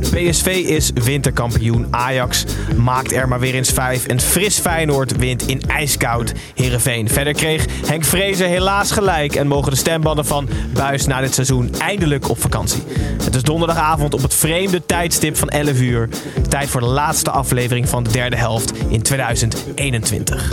PSV is winterkampioen. Ajax maakt er maar weer eens vijf. En fris Feyenoord wint in ijskoud Heerenveen. Verder kreeg Henk Vrezer helaas gelijk. En mogen de stembanden van Buis na dit seizoen eindelijk op vakantie. Het is donderdagavond op het vreemde tijdstip van 11 uur. Tijd voor de laatste aflevering van de derde helft in 2021.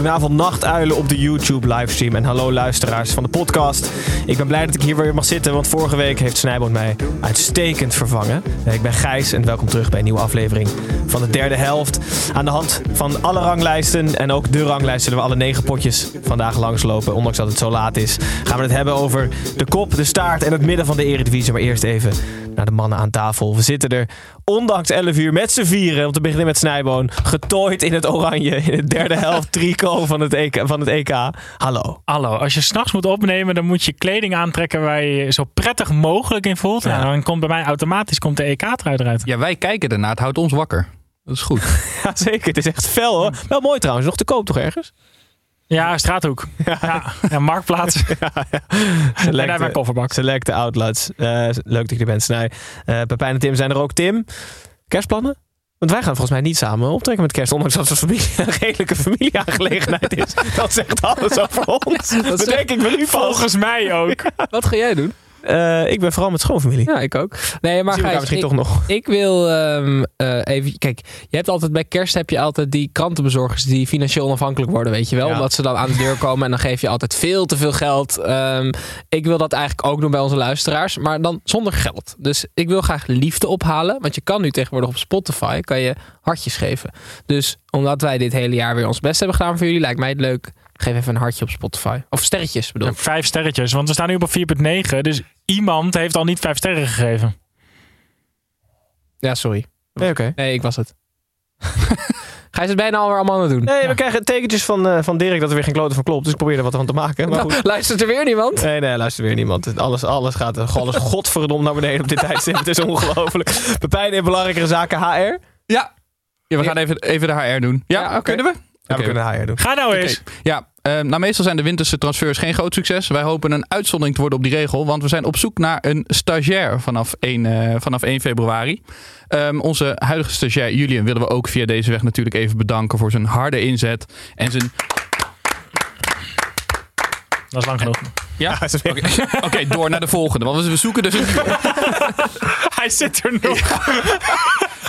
Goedenavond, nachtuilen op de YouTube livestream. En hallo luisteraars van de podcast. Ik ben blij dat ik hier weer mag zitten, want vorige week heeft Snijboon mij uitstekend vervangen. Eh, Ik ben Gijs en welkom terug bij een nieuwe aflevering van de derde helft. Aan de hand van alle ranglijsten en ook de ranglijst zullen we alle negen potjes vandaag langslopen. Ondanks dat het zo laat is, gaan we het hebben over de kop, de staart en het midden van de Eredivisie. Maar eerst even naar de mannen aan tafel. We zitten er ondanks 11 uur met z'n vieren, om te beginnen met Snijboon, getooid in het oranje in de derde helft trico van het EK. Van het EK. Hallo. Hallo, als je s'nachts moet opnemen, dan moet je kleding aantrekken waar je je zo prettig mogelijk in voelt. Ja. En dan komt bij mij automatisch komt de EK-trui eruit. Ja, wij kijken ernaar. Het houdt ons wakker. Dat is goed. Ja, zeker. Het is echt fel hoor. Wel mooi trouwens. Nog te koop toch ergens? Ja, straathoek. Ja, ja, marktplaats. en daar mijn kofferbak. Selecte outlets. Eh, leuk dat je er bent, Snij. Eh Pepijn en Tim zijn er ook. Tim, kerstplannen? Want wij gaan volgens mij niet samen optrekken met kerst. Ondanks dat het familie, een redelijke familieaangelegenheid is. Dat zegt alles over ons. Bedenk ik me nu. Volgens mij ook. Wat ga jij doen? Eh, ik ben vooral met schoonfamilie. Ja, ik ook. Nee, maar Gijs, misschien ik, toch nog. ik wil ehm, eh, even... Kijk, je hebt altijd bij kerst heb je altijd die krantenbezorgers die financieel onafhankelijk worden, weet je wel? Ja. Omdat ze dan aan de deur komen en dan geef je altijd veel te veel geld. Ehm, ik wil dat eigenlijk ook doen bij onze luisteraars, maar dan zonder geld. Dus ik wil graag liefde ophalen, want je kan nu tegenwoordig op Spotify kan je hartjes geven. Dus omdat wij dit hele jaar weer ons best hebben gedaan voor jullie, lijkt mij het leuk. Geef even een hartje op Spotify. Of sterretjes bedoel ik. Vijf sterretjes, want we staan nu op 4,9. Dus iemand heeft al niet vijf sterren gegeven. Ja, sorry. Nee, oké. Nee, ik was het. Ga je het bijna alweer allemaal aan het doen? Nee, we krijgen tekentjes van, eh, van Dirk dat er weer geen klote van klopt. Dus ik probeer er wat van te maken. Maar goed. Luistert er weer niemand? Nee, nee, luister weer niemand. Alles, alles gaat eh, alles godverdomd naar beneden op dit tijdstip. Het is ongelooflijk. Pepijn in belangrijkere zaken HR. Ja. ja we gaan even, even de HR doen. Ja, kunnen we? Ja, we kunnen doen. Ga nou eens. Ja, eh, nou meestal zijn de winterse transfers geen groot succes. Wij hopen een uitzondering te worden op die regel. Want we zijn op zoek naar een stagiair vanaf 1, eh, vanaf 1 februari. Ehm, onze huidige stagiair Julian willen we ook via deze weg natuurlijk even bedanken voor zijn harde inzet. En zijn... Dat is lang genoeg. Ja? Oké, door naar de volgende. Want we zoeken dus... Hij zit er nog.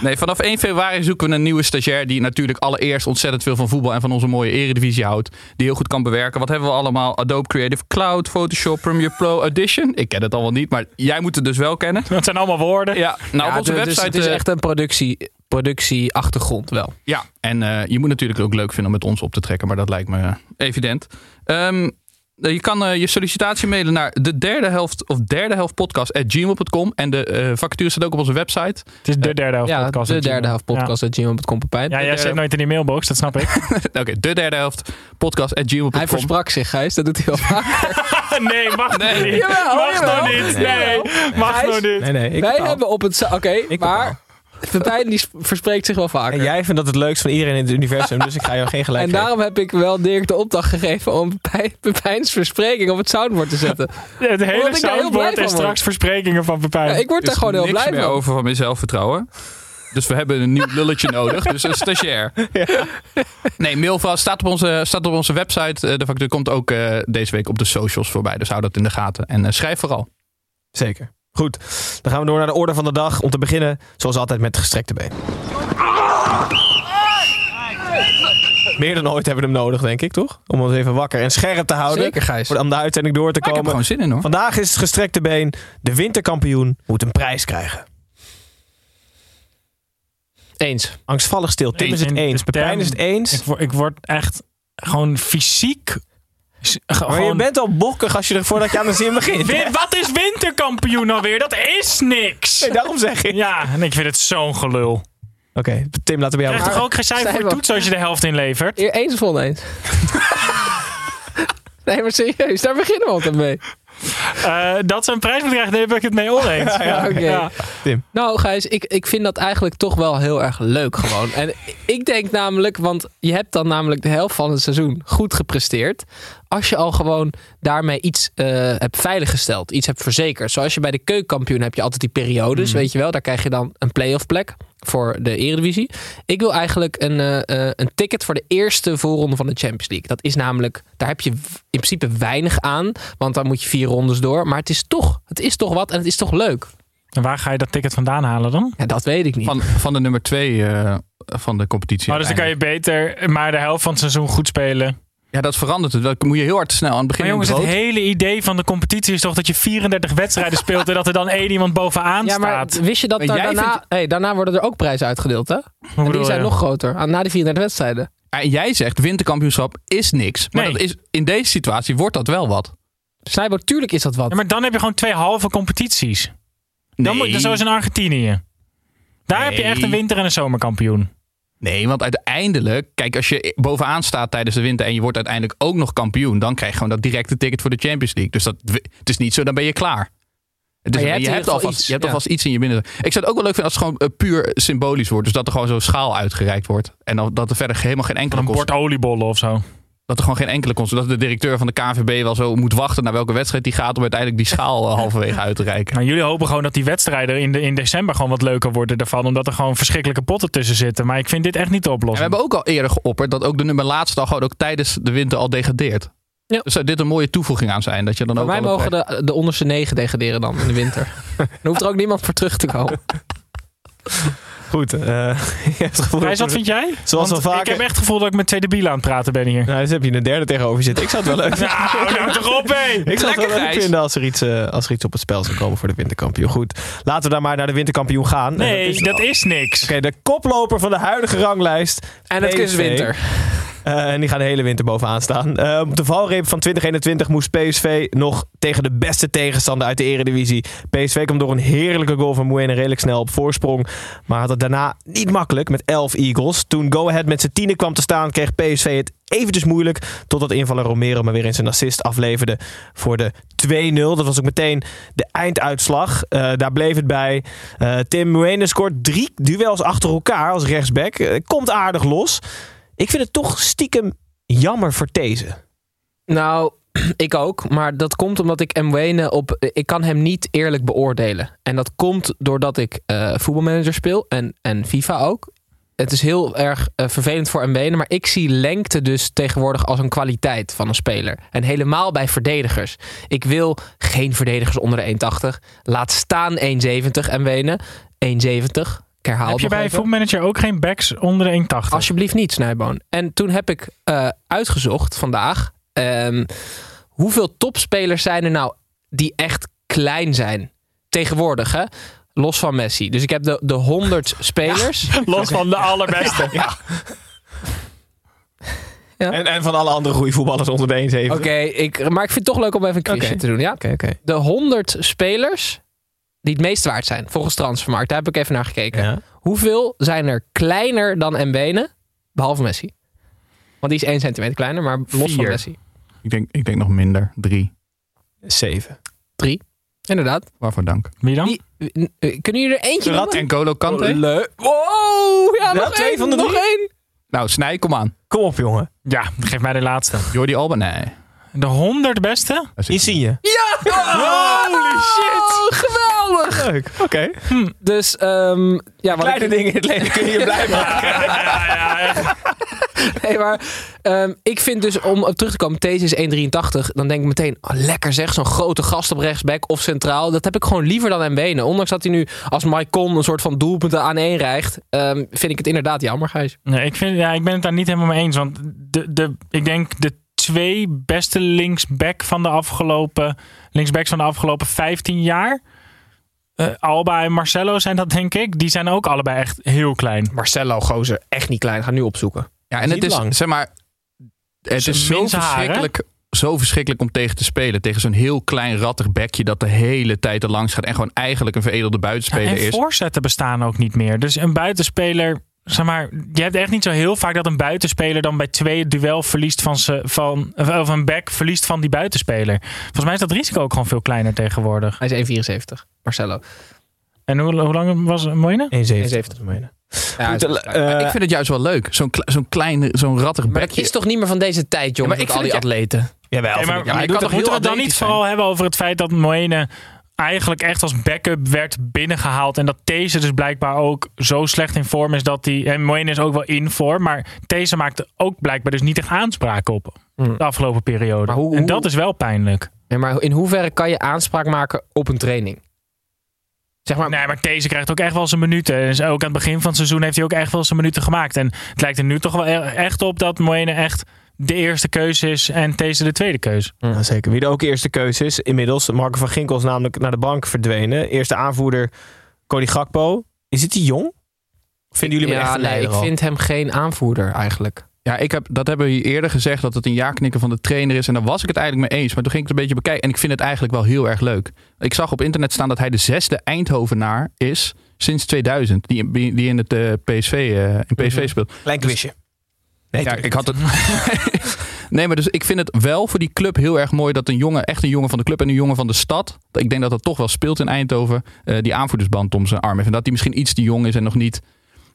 Nee, vanaf 1 februari zoeken we een nieuwe stagiair die natuurlijk allereerst ontzettend veel van voetbal en van onze mooie eredivisie houdt. Die heel goed kan bewerken. Wat hebben we allemaal? Adobe Creative Cloud, Photoshop, Premiere Pro, Audition. Ik ken het allemaal niet, maar jij moet het dus wel kennen. Dat zijn allemaal woorden. Ja, nou Ja, op onze dus website... het is eh, echt een productie, productie-achtergrond wel. Ja, en eh, je moet natuurlijk ook leuk vinden om met ons op te trekken, maar dat lijkt me eh, evident. Ehm, je kan eh, je sollicitatie mailen naar de derde helft of derde helft podcast at gmail.com. En de eh, vacature staat ook op onze website. Het is de derde helft Ja, podcast. de dat je- derde helft podcast at gmail.com. Ja, ja jij De- zit nooit in die mailbox, dat snap ik. Oké, de derde helft podcast at gmail.com. Hij versprak zich, Gijs. Dat doet hij wel vaak. nee, mag Nee. niet. Jawel, mag jawel. nog niet. Nee, mag Gijs? nog niet. Nee, nee. Ik Wij hebben op het... Oké, Ik maar Pepijn die sp- verspreekt zich wel vaker. En jij vindt dat het leukst van iedereen in het universum. Dus ik ga jou geen gelijk En geven. daarom heb ik wel Dirk de opdracht gegeven om Pepijn- Pepijn's verspreking op het soundboard te zetten. Het hele daar blij soundboard word. straks versprekingen van Pepijn. Ja, ik word is gewoon heel niks blij meer van. over van mijn zelfvertrouwen. Dus we hebben een nieuw lulletje nodig. Dus een stagiair. Nee, Milva staat op onze, staat op onze website. Eh, De factuur komt ook eh, deze week op de socials voorbij. Dus hou dat in de gaten. En eh, schrijf vooral. Zeker. Goed, dan gaan we door naar de orde van de dag. Om te beginnen, zoals altijd, met gestrekte been. Meer dan ooit hebben we hem nodig, denk ik, toch? Om ons even wakker en scherp te houden. Zeker, Gijs. Voor- Om de uitzending door te Maar ik heb er komen. gewoon zin in hoor. Vandaag is het gestrekte been. De winterkampioen moet een prijs krijgen. Eens. Angstvallig stil. Tim is het en eens. de Pepijn is het eens. Ik word, ik word echt gewoon fysiek... Maar je bent al bokkig als je er voordat je aan de zin begint. Win- wat is winterkampioen alweer? Dat is niks. Nee, daarom zeg ik. Ja, en ik vind het zo'n gelul. Oké, Tim, laten we bij Je jou krijgt toch ook geen cijfer voor toets als je de helft inlevert? Eer eens of oneens? nee, maar serieus, daar beginnen we altijd mee. Eh, dat ze een prijs moet krijgen, daar ben ik het mee oneens. Ja, oké. Tim. Nou, Gijs, ik, ik vind dat eigenlijk toch wel heel erg leuk gewoon. En ik denk namelijk, want je hebt dan namelijk de helft van het seizoen goed gepresteerd. Als je al gewoon daarmee iets eh, hebt veiliggesteld, iets hebt verzekerd. Zoals je bij de keukenkampioen heb je altijd die periodes, weet je wel. Daar krijg je dan een playoff plek voor de eredivisie. Ik wil eigenlijk een, eh, eh, een ticket voor de eerste voorronde van de Champions League. Dat is namelijk, daar heb je in principe weinig aan. Want dan moet je vier rondes door. Maar het is toch, het is toch wat en het is toch leuk. En waar ga je dat ticket vandaan halen dan? Ja, dat weet ik niet. Van, van de nummer twee eh, van de competitie. Oh, dus dan kan je beter maar de helft van het seizoen goed spelen. Ja, dat verandert het. Dat moet je heel hard snel aan het begin. Maar jongens, het hele idee van de competitie is toch dat je 34 wedstrijden speelt en dat er dan één iemand bovenaan Ja, maar staat. wist je dat daar daarna, vindt- hey, daarna worden er ook prijzen uitgedeeld, hè? Hoe En die zijn je? nog groter. Aan- Na die 34 wedstrijden. En jij zegt winterkampioenschap is niks. Maar Nee. dat is, in deze situatie wordt dat wel wat. Snijbo, tuurlijk is dat wat. Ja, maar dan heb je gewoon twee halve competities. Dan moet, zoals in Argentinië. Daar heb je echt een Nee. winter- en een zomerkampioen. Nee, want uiteindelijk, kijk, als je bovenaan staat tijdens de winter en je wordt uiteindelijk ook nog kampioen, dan krijg je gewoon dat directe ticket voor de Champions League. Dus dat, het is niet zo, dan ben je klaar. Het is, Maar je hebt hebt alvast, iets, je hebt ja. alvast iets in je binnen. Ik zou het ook wel leuk vinden als het gewoon eh, puur symbolisch wordt. Dus dat er gewoon zo'n schaal uitgereikt wordt. En dan, dat er verder helemaal geen enkele Een bord oliebollen of zo. Dat er gewoon geen enkele kost. Dat de directeur van de KNVB wel zo moet wachten naar welke wedstrijd die gaat om uiteindelijk die schaal eh, halverwege uit te reiken. Maar jullie hopen gewoon dat die wedstrijden in, de, in december gewoon wat leuker worden daarvan. Omdat er gewoon verschrikkelijke potten tussen zitten. Maar ik vind dit echt niet de En we oplossing. hebben ook al eerder geopperd dat ook de nummer laatste al gewoon ook tijdens de winter al degradeert. Ja. Dus zou dit een mooie toevoeging aan zijn? Dat je dan ook een mogen de, de onderste negen degraderen dan in de winter. dan hoeft er ook niemand voor terug te komen. Goed. eh, je hebt het gevoel Gijs, dat wat vind jij? Zoals Want wel vaker- Ik heb echt het gevoel dat ik met twee debielen aan het praten ben hier. Nou, dus heb je een derde tegenover zitten. Ik zou het wel leuk vinden. Nou, nou toch op, hé! Ik zou het wel leuk vinden als er, iets, eh, als er iets op het spel zou komen voor de winterkampioen. Goed, laten we dan maar naar de winterkampioen gaan. Nee, is- dat is niks. Oké, de koploper van de huidige ranglijst. En het is winter. Eh, en die gaan de hele winter bovenaan staan. Eh, op de valreep van 2021 moest PSV nog tegen de beste tegenstander uit de eredivisie. PSV kwam door een heerlijke goal van Moene redelijk snel op voorsprong. Maar had het daarna niet makkelijk met 11 Eagles. Toen Go Ahead met zijn tienen kwam te staan, kreeg PSV het eventjes moeilijk. Totdat invaller Romero maar weer eens een assist afleverde voor de 2-0. Dat was ook meteen de einduitslag. Eh, daar bleef het bij. Tim Moene scoort drie duels achter elkaar als rechtsback. Komt aardig los. Ik vind het toch stiekem jammer voor These. Nou, ik ook. Maar dat komt omdat ik Mwene op... Ik kan hem niet eerlijk beoordelen. En dat komt doordat ik eh, voetbalmanager speel. En, en FIFA ook. Het is heel erg eh, vervelend voor Mwene. Maar ik zie lengte dus tegenwoordig als een kwaliteit van een speler. En helemaal bij verdedigers. Ik wil geen verdedigers onder de 1,80. Laat staan 1,70 Mwene. 1,70. Ik herhaal Heb je bij even. ook geen backs onder de 1,80? Alsjeblieft niet, Snijboon. En toen heb ik eh, uitgezocht vandaag. ehm, hoeveel topspelers zijn er nou die echt klein zijn? Tegenwoordig, hè? Los van Messi. Dus ik heb de, de 100 spelers. Los van de allerbeste. En, en van alle andere goede voetballers onder de 1,7. Oké, ik, maar ik vind het toch leuk om even een quizje te doen. Ja? oké. oké. De 100 spelers die het meest waard zijn volgens Transfermarkt. Daar heb ik even naar gekeken. Ja. Hoeveel zijn er kleiner dan Mbene? Behalve Messi. Want die is 1 centimeter kleiner, maar los van. Messi. Ik denk, ik denk nog minder. Drie. 7. Drie. Inderdaad. Waarvoor dank. Wie dan? Die, eh, kunnen jullie er eentje Rat noemen? En Golo Kante? Leuk. Wow, ja, nog twee één, van de nog één. Nou, Snij, kom aan. Kom op, jongen. Ja, geef mij de laatste. Jordi Alba? Nee. De 100 beste? Zit hij. Insigne. Ja! Holy shit! Leuk, oké. Dus, ehm ja, wat Kleine ik, dingen in het leven kun je blij maken. nee, maar ehm, ik vind dus, om op terug te komen, deze is 1,83. Dan denk ik meteen, oh, lekker zeg, zo'n grote gast op rechtsback of centraal. Dat heb ik gewoon liever dan Mbene. Ondanks dat hij nu als Maicon een soort van doelpunten aan één rijgt, ehm, vind ik het inderdaad jammer, Gijs. Nee, ik, vind, ja, ik ben het daar niet helemaal mee eens. Want de, de, ik denk de twee beste linksback van de afgelopen, linksbacks van de afgelopen 15 jaar. Eh, Alba en Marcelo zijn dat, denk ik. Die zijn ook allebei echt heel klein. Marcelo Gozer, echt niet klein. Ga nu opzoeken. Ja, en het Niet is, lang. zeg maar, het Zijn is zo verschrikkelijk, zo verschrikkelijk om tegen te spelen. Tegen zo'n heel klein rattig bekje dat de hele tijd er langs gaat en gewoon eigenlijk een veredelde buitenspeler en is. voorzetten bestaan ook niet meer. Dus een buitenspeler. Zeg maar, je hebt echt niet zo heel vaak dat een buitenspeler dan bij twee het duel verliest van ze van of een back verliest van die buitenspeler. Volgens mij is dat risico ook gewoon veel kleiner tegenwoordig. Hij is 1,74. Marcelo. En hoe, hoe lang was het Moine? 1,70. Ja, Goed, eh, Maar ik vind het juist wel leuk. Zo'n kle- zo'n klein, zo'n rattig maar het is toch niet meer van deze tijd, Ja, maar met al die atleten. Jawel, maar, ja, maar je kan toch moeten we het dan niet zijn? vooral hebben over het feit dat Moene eigenlijk echt als backup werd binnengehaald. En dat deze dus blijkbaar ook zo slecht in vorm is dat hij... En Moene is ook wel in vorm, maar deze maakte ook blijkbaar dus niet echt aanspraak op Hmm. de afgelopen periode. Hoe- en dat is wel pijnlijk. Ja, maar in hoeverre kan je aanspraak maken op een training? Zeg maar, Nee, maar deze krijgt ook echt wel zijn minuten. Dus ook aan het begin van het seizoen heeft hij ook echt wel zijn minuten gemaakt. En het lijkt er nu toch wel e- echt op dat Moene echt de eerste keuze is en deze de tweede keuze. Ja, zeker. Wie de ook eerste keuze is. Inmiddels, Marco van Ginkel is namelijk naar de bank verdwenen. Eerste aanvoerder, Cody Gakpo. Is het die jong? Vinden jullie hem ja, echt een nee, leider ik al? vind hem geen aanvoerder eigenlijk. Ja, ik heb, dat hebben we hier eerder gezegd dat het een ja-knikken van de trainer is. En daar was ik het eigenlijk mee eens. Maar toen ging ik het een beetje bekijken. En ik vind het eigenlijk wel heel erg leuk. Ik zag op internet staan dat hij de zesde Eindhovenaar is sinds 2000. Die, die in het eh, PSV, eh, in PSV Mhm. speelt. Klein quizje. Nee, Ja, ik had het. nee, maar dus ik vind het wel voor die club heel erg mooi dat een jongen, echt een jongen van de club en een jongen van de stad. Ik denk dat dat toch wel speelt in Eindhoven. eh, die aanvoerdersband om zijn arm heeft. En dat hij misschien iets te jong is en nog niet,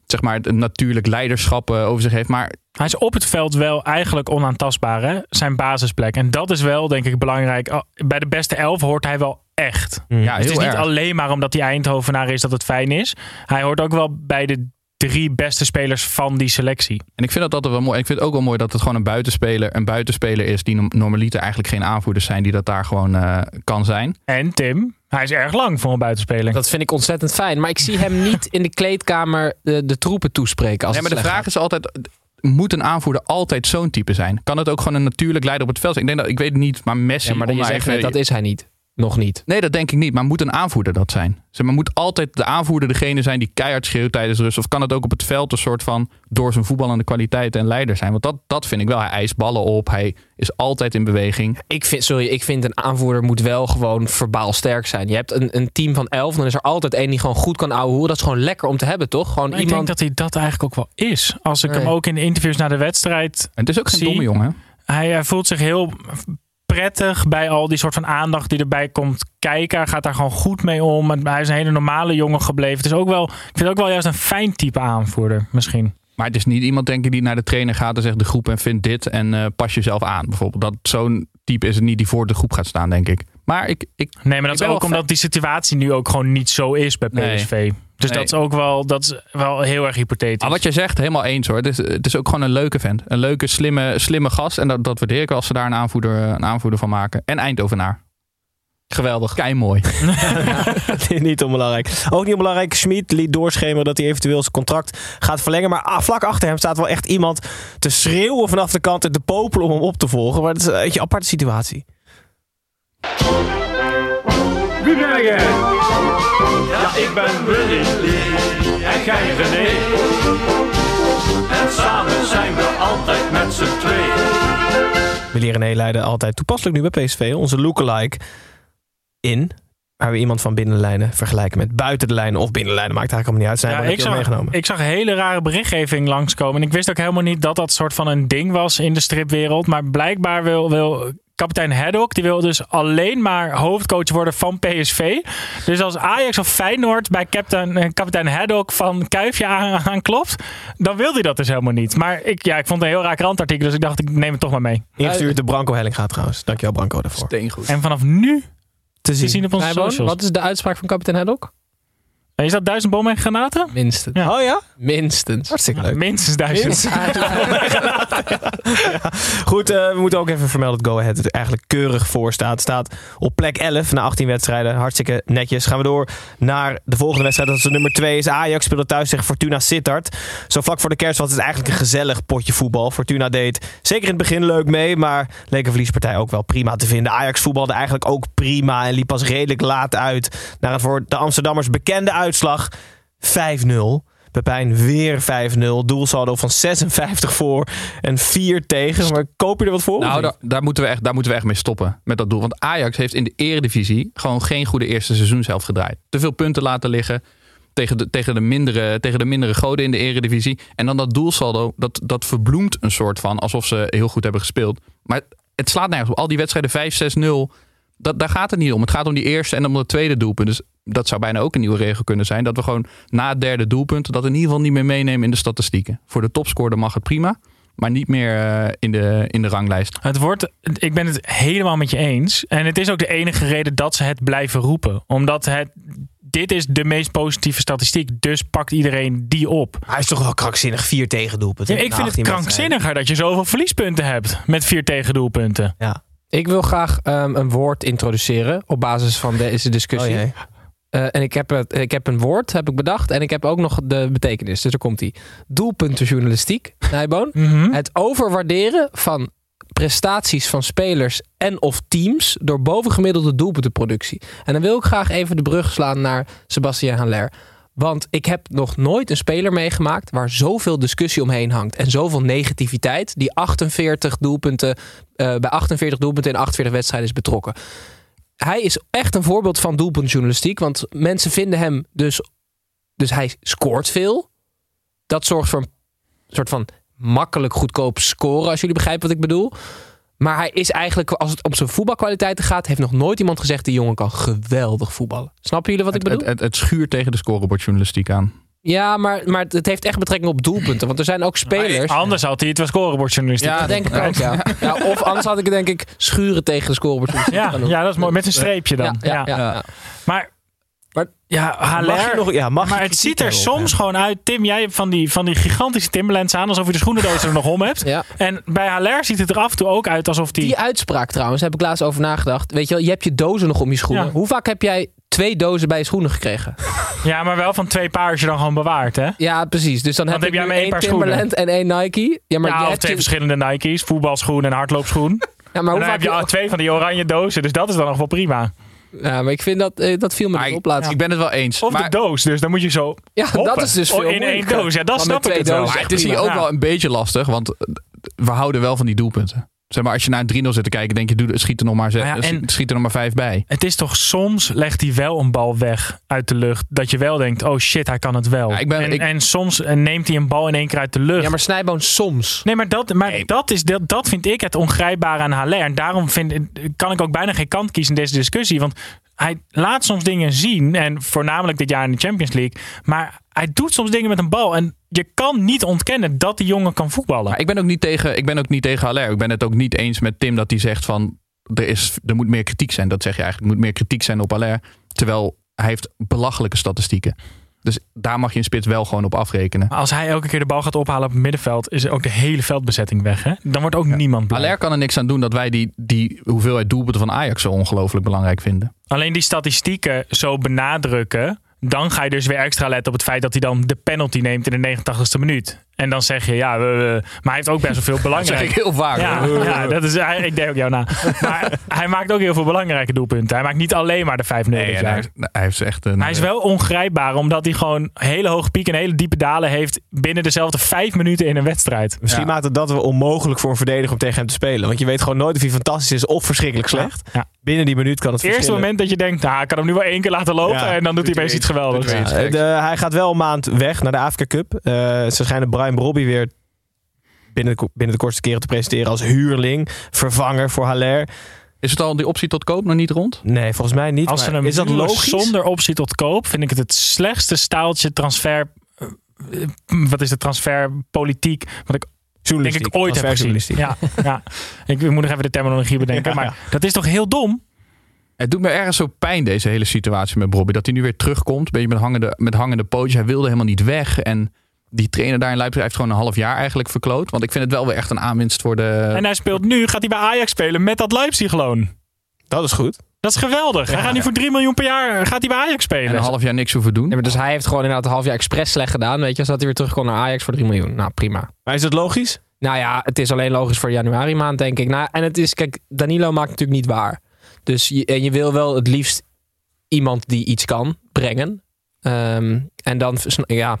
zeg maar, het natuurlijk leiderschap eh, over zich heeft. Maar Hij is op het veld wel eigenlijk onaantastbaar, hè? zijn basisplek. En dat is wel, denk ik, belangrijk. Oh, Bij de beste elf hoort hij wel echt. Mm. ja, het heel is niet erg. alleen maar omdat hij Eindhovenaar is dat het fijn is. Hij hoort ook wel bij de drie beste spelers van die selectie. En ik vind dat altijd wel mooi. En ik vind het ook wel mooi dat het gewoon een buitenspeler, een buitenspeler is die norm- normaliter eigenlijk geen aanvoerders zijn, die dat daar gewoon eh, kan zijn. En Tim, hij is erg lang voor een buitenspeler. Dat vind ik ontzettend fijn. Maar ik zie hem niet in de kleedkamer de, de troepen toespreken. Als Nee, maar de vraag is altijd. Moet een aanvoerder altijd zo'n type zijn? Kan het ook gewoon een natuurlijk leider op het veld zijn? Ik denk dat, ik weet het niet, maar Messi. Ja, maar je zegt net, dat is hij niet. Nog niet. Nee, dat denk ik niet. Maar moet een aanvoerder dat zijn? Zeg maar, moet altijd de aanvoerder degene zijn die keihard schreeuwt tijdens de rust? Of kan het ook op het veld een soort van door zijn voetballende kwaliteit en leider zijn? Want dat, dat vind ik wel. Hij eist ballen op. Hij is altijd in beweging. Ik vind, sorry, ik vind een aanvoerder moet wel gewoon verbaal sterk zijn. Je hebt een, een team van elf, dan is er altijd één die gewoon goed kan ouwehoeren. Dat is gewoon lekker om te hebben, toch? Gewoon Maar ik iemand... denk dat hij dat eigenlijk ook wel is. Als ik Nee. hem ook in de interviews na de wedstrijd... En het is ook geen Zie. domme jongen. Hij, hij voelt zich heel prettig bij al die soort van aandacht die erbij komt kijken. Hij gaat daar gewoon goed mee om. Hij is een hele normale jongen gebleven. Het is ook wel, ik vind het ook wel juist een fijn type aanvoerder misschien. Maar het is niet iemand, denk ik, die naar de trainer gaat en zegt de groep en vindt dit en eh, pas jezelf aan. Bijvoorbeeld. Dat zo'n type is het niet die voor de groep gaat staan, denk ik. Maar ik, ik Nee, maar dat is ook omdat die situatie nu ook gewoon niet zo is bij Nee. PSV. Dus Nee. dat is ook wel, dat is wel heel erg hypothetisch. Ah, wat jij zegt, helemaal eens hoor. Het is, het is ook gewoon een leuke vent. Een leuke, slimme, slimme gast. En dat, dat waardeer ik als ze daar een aanvoerder, een aanvoerder van maken. En Eindhovenaar. Geweldig. Kei mooi. niet onbelangrijk. Ook niet onbelangrijk. Schmid liet doorschemeren dat hij eventueel zijn contract gaat verlengen. Maar ah, vlak achter hem staat wel echt iemand te schreeuwen vanaf de kant en te popelen om hem op te volgen. Maar het is een beetje een aparte situatie. Ja, ik ben Willy en jij René. En samen zijn we altijd met z'n tweeën. Willy René leiden altijd toepasselijk nu bij PSV. Onze lookalike in. Waar we iemand van binnenlijnen vergelijken met buiten de lijnen of binnenlijnen. Maakt eigenlijk allemaal niet uit. Zijn Ja, we ik, zag, meegenomen. ik zag een hele rare berichtgeving langskomen. En ik wist ook helemaal niet dat dat soort van een ding was in de stripwereld. Maar blijkbaar wil, wil kapitein Haddock, die wil dus alleen maar hoofdcoach worden van PSV. Dus als Ajax of Feyenoord bij kapitein, eh, kapitein Haddock van Kuifje aan- aanklopt, dan wil hij dat dus helemaal niet. Maar ik, ja, ik vond het een heel raar krantartikel, dus ik dacht ik neem het toch maar mee. Ingestuurd de Branko Helling gaat trouwens. Dankjewel Branko daarvoor. Steengoed. En vanaf nu te zien. te zien op onze socials. wat is de uitspraak van kapitein Haddock? Is dat duizend bommen en granaten? Minstens. Ja. Oh ja? Minstens. Hartstikke leuk. Minstens duizend. Goed, eh, we moeten ook even vermelden dat Go Ahead er eigenlijk keurig voor staat. Staat op plek 11 na 18 wedstrijden. Hartstikke netjes. Gaan we door naar de volgende wedstrijd. Dat is de nummer 2. Is Ajax speelde thuis tegen Fortuna Sittard. Zo vlak voor de kerst was het eigenlijk een gezellig potje voetbal. Fortuna deed zeker in het begin leuk mee. Maar leek een verliespartij ook wel prima te vinden. Ajax voetbalde eigenlijk ook prima. En liep pas redelijk laat uit naar een voor de Amsterdammers bekende uitslag. 5-0. Pepijn weer 5-0. Doelsaldo van 56 voor en 4 tegen. Maar koop je er wat voor? Nou, daar, daar, moeten we echt, daar moeten we echt mee stoppen met dat doel. Want Ajax heeft in de eredivisie gewoon geen goede eerste seizoenshelft gedraaid. Te veel punten laten liggen tegen de, tegen de, mindere, tegen de mindere goden in de eredivisie. En dan dat doelsaldo, dat, dat verbloemt een soort van alsof ze heel goed hebben gespeeld. Maar het slaat nergens op. Al die wedstrijden 5-6-0, dat, daar gaat het niet om. Het gaat om die eerste en om het tweede doelpunt. Dus dat zou bijna ook een nieuwe regel kunnen zijn. Dat we gewoon na het derde doelpunt dat in ieder geval niet meer meenemen in de statistieken. Voor de topscorer mag het prima. Maar niet meer uh, in, de, in de ranglijst. Het wordt, ik ben het helemaal met je eens. En het is ook de enige reden dat ze het blijven roepen. Omdat het, dit is de meest positieve statistiek. Dus pakt iedereen die op. Hij is toch wel krankzinnig. Vier tegendoelpunten. Ja, ik vind het krankzinniger dat je zoveel verliespunten hebt. Met vier tegendoelpunten. Ja. Ik wil graag um, een woord introduceren op basis van deze discussie. Oh uh, en ik heb, het, ik heb een woord, heb ik bedacht. En ik heb ook nog de betekenis. Dus er komt die. Doelpuntenjournalistiek, Nijboon. Mm -hmm. Het overwaarderen van prestaties van spelers en of teams door bovengemiddelde doelpuntenproductie. En dan wil ik graag even de brug slaan naar Sebastien Haller. Want ik heb nog nooit een speler meegemaakt waar zoveel discussie omheen hangt. En zoveel negativiteit. Die 48 doelpunten, uh, bij 48 doelpunten in 48 wedstrijden is betrokken. Hij is echt een voorbeeld van doelpuntjournalistiek. Want mensen vinden hem dus. Dus hij scoort veel. Dat zorgt voor een soort van makkelijk goedkoop scoren. Als jullie begrijpen wat ik bedoel. Maar hij is eigenlijk, als het om zijn voetbalkwaliteiten gaat, heeft nog nooit iemand gezegd: die jongen kan geweldig voetballen. Snappen jullie wat ik bedoel? Het, het, het schuurt tegen de scorebordjournalistiek aan. Ja, maar, maar het heeft echt betrekking op doelpunten. Want er zijn ook spelers. Maar anders had hij het wel scorebordjournalistiek. Ja, denk ik ook. Ja. ja. of anders had ik denk ik schuren tegen de scorebordjournalistiek. Ja, ja, dat is mooi. Met een streepje dan. Ja, ja, ja. Maar. Ja, Haller, mag je nog, ja, mag maar het ziet er soms op, gewoon uit. Tim, jij hebt van die, van die gigantische Timberlands aan. Alsof je de schoenendoos er nog om hebt. Ja. En bij Haller ziet het er af en toe ook uit alsof die... Die uitspraak trouwens, heb ik laatst over nagedacht. Weet je wel, je hebt je dozen nog om je schoenen. Ja. Hoe vaak heb jij twee dozen bij je schoenen gekregen? Ja, maar wel van twee paar als je dan gewoon bewaart, hè? Ja, precies. Dus dan Want heb, heb ik jij nu maar één paar Timberland en één Nike. Ja, maar ja, je of hebt twee je- verschillende Nike's. Voetbalschoen en hardloopschoen. Ja, maar en hoe dan vaak heb je al twee van die oranje dozen. Dus dat is dan nog wel prima. Ja, maar ik vind dat, eh, dat viel me Maar niet ik, op laatst. ik ben het wel eens. Of maar, de doos. Dus dan moet je zo Ja, hoppen. dat is dus Oh, veel In één doos. Ja, dat snap ik het wel. maar het is hier ook wel een beetje lastig, want we houden wel van die doelpunten. Zeg maar, als je naar een 3-0 zit te kijken, denk je, doe, schiet er nog maar, ze- Maar ja, en- schiet er nog maar vijf bij. Het is toch soms legt hij wel een bal weg uit de lucht. Dat je wel denkt, oh shit, hij kan het wel. Ja, ik ben- en, ik- en soms eh, neemt hij een bal in één keer uit de lucht. Ja, maar Snijboon soms. Nee, maar, dat, maar dat, is, dat, dat vind ik het ongrijpbare aan Haller. En daarom vind, kan ik ook bijna geen kant kiezen in deze discussie. Want hij laat soms dingen zien. En voornamelijk dit jaar in de Champions League. Maar hij doet soms dingen met een bal. En je kan niet ontkennen dat die jongen kan voetballen. Ik ben ook niet tegen, ik ben ook niet tegen Haller. Ik ben het ook niet eens met Tim dat hij zegt van er, is, er moet meer kritiek zijn. Dat zeg je eigenlijk. Er moet meer kritiek zijn op Haller. Terwijl hij heeft belachelijke statistieken. Dus daar mag je een spits wel gewoon op afrekenen. Maar als hij elke keer de bal gaat ophalen op het middenveld, is ook de hele veldbezetting weg. Hè? Dan wordt ook niemand blij. Haller kan er niks aan doen dat wij die, die hoeveelheid doelpunten van Ajax zo ongelooflijk belangrijk vinden. Alleen die statistieken zo benadrukken. Dan ga je dus weer extra letten op het feit dat hij dan de penalty neemt in de 89ste minuut. En dan zeg je, ja, we- we- maar hij heeft ook best wel veel Dat zeg belangrijk. ik heel vaak. Ja, ja, dat is, hij- ik denk ook jou na. Maar hij maakt ook heel veel belangrijke doelpunten. Hij maakt niet alleen maar de 5-0 Nee, hij, heeft- hij heeft echt een. Hij is wel ongrijpbaar, omdat hij gewoon hele hoge pieken en hele diepe dalen heeft binnen dezelfde vijf minuten in een wedstrijd. Misschien Ja. maakt het dat wel onmogelijk voor een verdediger om tegen hem te spelen. Want je weet gewoon nooit of hij fantastisch is of verschrikkelijk slecht. Ja. Binnen die minuut kan het Het eerste moment dat je denkt, nou, ik kan hem nu wel één keer laten lopen Ja, en dan doet hij opeens iets geweldigs. hij iets Ja, geks. de- hij gaat wel een maand weg naar de Afrika Cup. Eh, ze schijnen Brian Brobby weer binnen de, binnen de kortste keren te presenteren als huurling. Vervanger voor Haller. Is het al die optie tot koop nog niet rond? Nee, volgens mij niet. Als ze hem is dat logisch? zonder optie tot koop, vind ik het het slechtste staaltje transfer... eh, Wat is de transferpolitiek? Wat ik denk ik ooit heb gezien. Ja, ja. Ik moet nog even de terminologie bedenken. Ja, maar ja. dat is toch heel dom? Het doet me ergens zo pijn, deze hele situatie met Bobby. Dat hij nu weer terugkomt. Een beetje met hangende, met hangende pootjes. Hij wilde helemaal niet weg. En die trainer daar in Leipzig heeft gewoon een half jaar eigenlijk verkloot. Want ik vind het wel weer echt een aanwinst voor de... En hij speelt nu, gaat hij bij Ajax spelen met dat Leipzig-loon. Dat is goed. Dat is geweldig. hij gaat nu voor 3 miljoen per jaar gaat hij bij Ajax spelen. En een half jaar niks hoeven doen. Ja, maar dus hij heeft gewoon inderdaad een half jaar expres slecht gedaan. Weet je, zodat hij weer terug kon naar Ajax voor 3 miljoen. Nou, prima. Maar is het logisch? Nou ja, het is alleen logisch voor januari maand, denk ik. Nou, en het is, kijk, Danilo maakt natuurlijk niet waar. Dus je, en je wil wel het liefst iemand die iets kan brengen. Ehm, en dan, ja.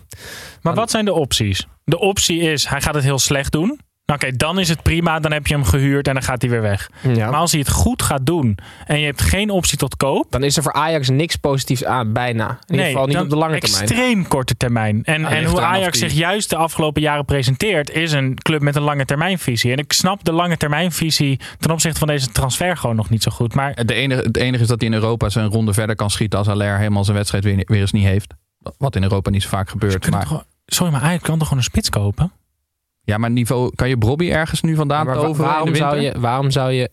Maar wat zijn de opties? De optie is, hij gaat het heel slecht doen. Nou, Oké, dan is het prima. Dan heb je hem gehuurd en dan gaat hij weer weg. Ja. Maar als hij het goed gaat doen en je hebt geen optie tot koop. Dan is er voor Ajax niks positiefs aan, bijna. In ieder geval niet op de lange termijn. Extreem korte termijn. En, Ja, en hoe Ajax zich juist de afgelopen jaren presenteert, is een club met een lange termijnvisie. En ik snap de lange termijnvisie ten opzichte van deze transfer gewoon nog niet zo goed. Maar Het enige, het enige is dat hij in Europa zijn ronde verder kan schieten als Allaire helemaal zijn wedstrijd weer, weer eens niet heeft. Wat in Europa niet zo vaak gebeurt. Maar, toch sorry, maar Ajax kan toch gewoon een spits kopen? Ja, maar niveau, kan je Bobby ergens nu vandaan de waarom, zou je, waarom zou je,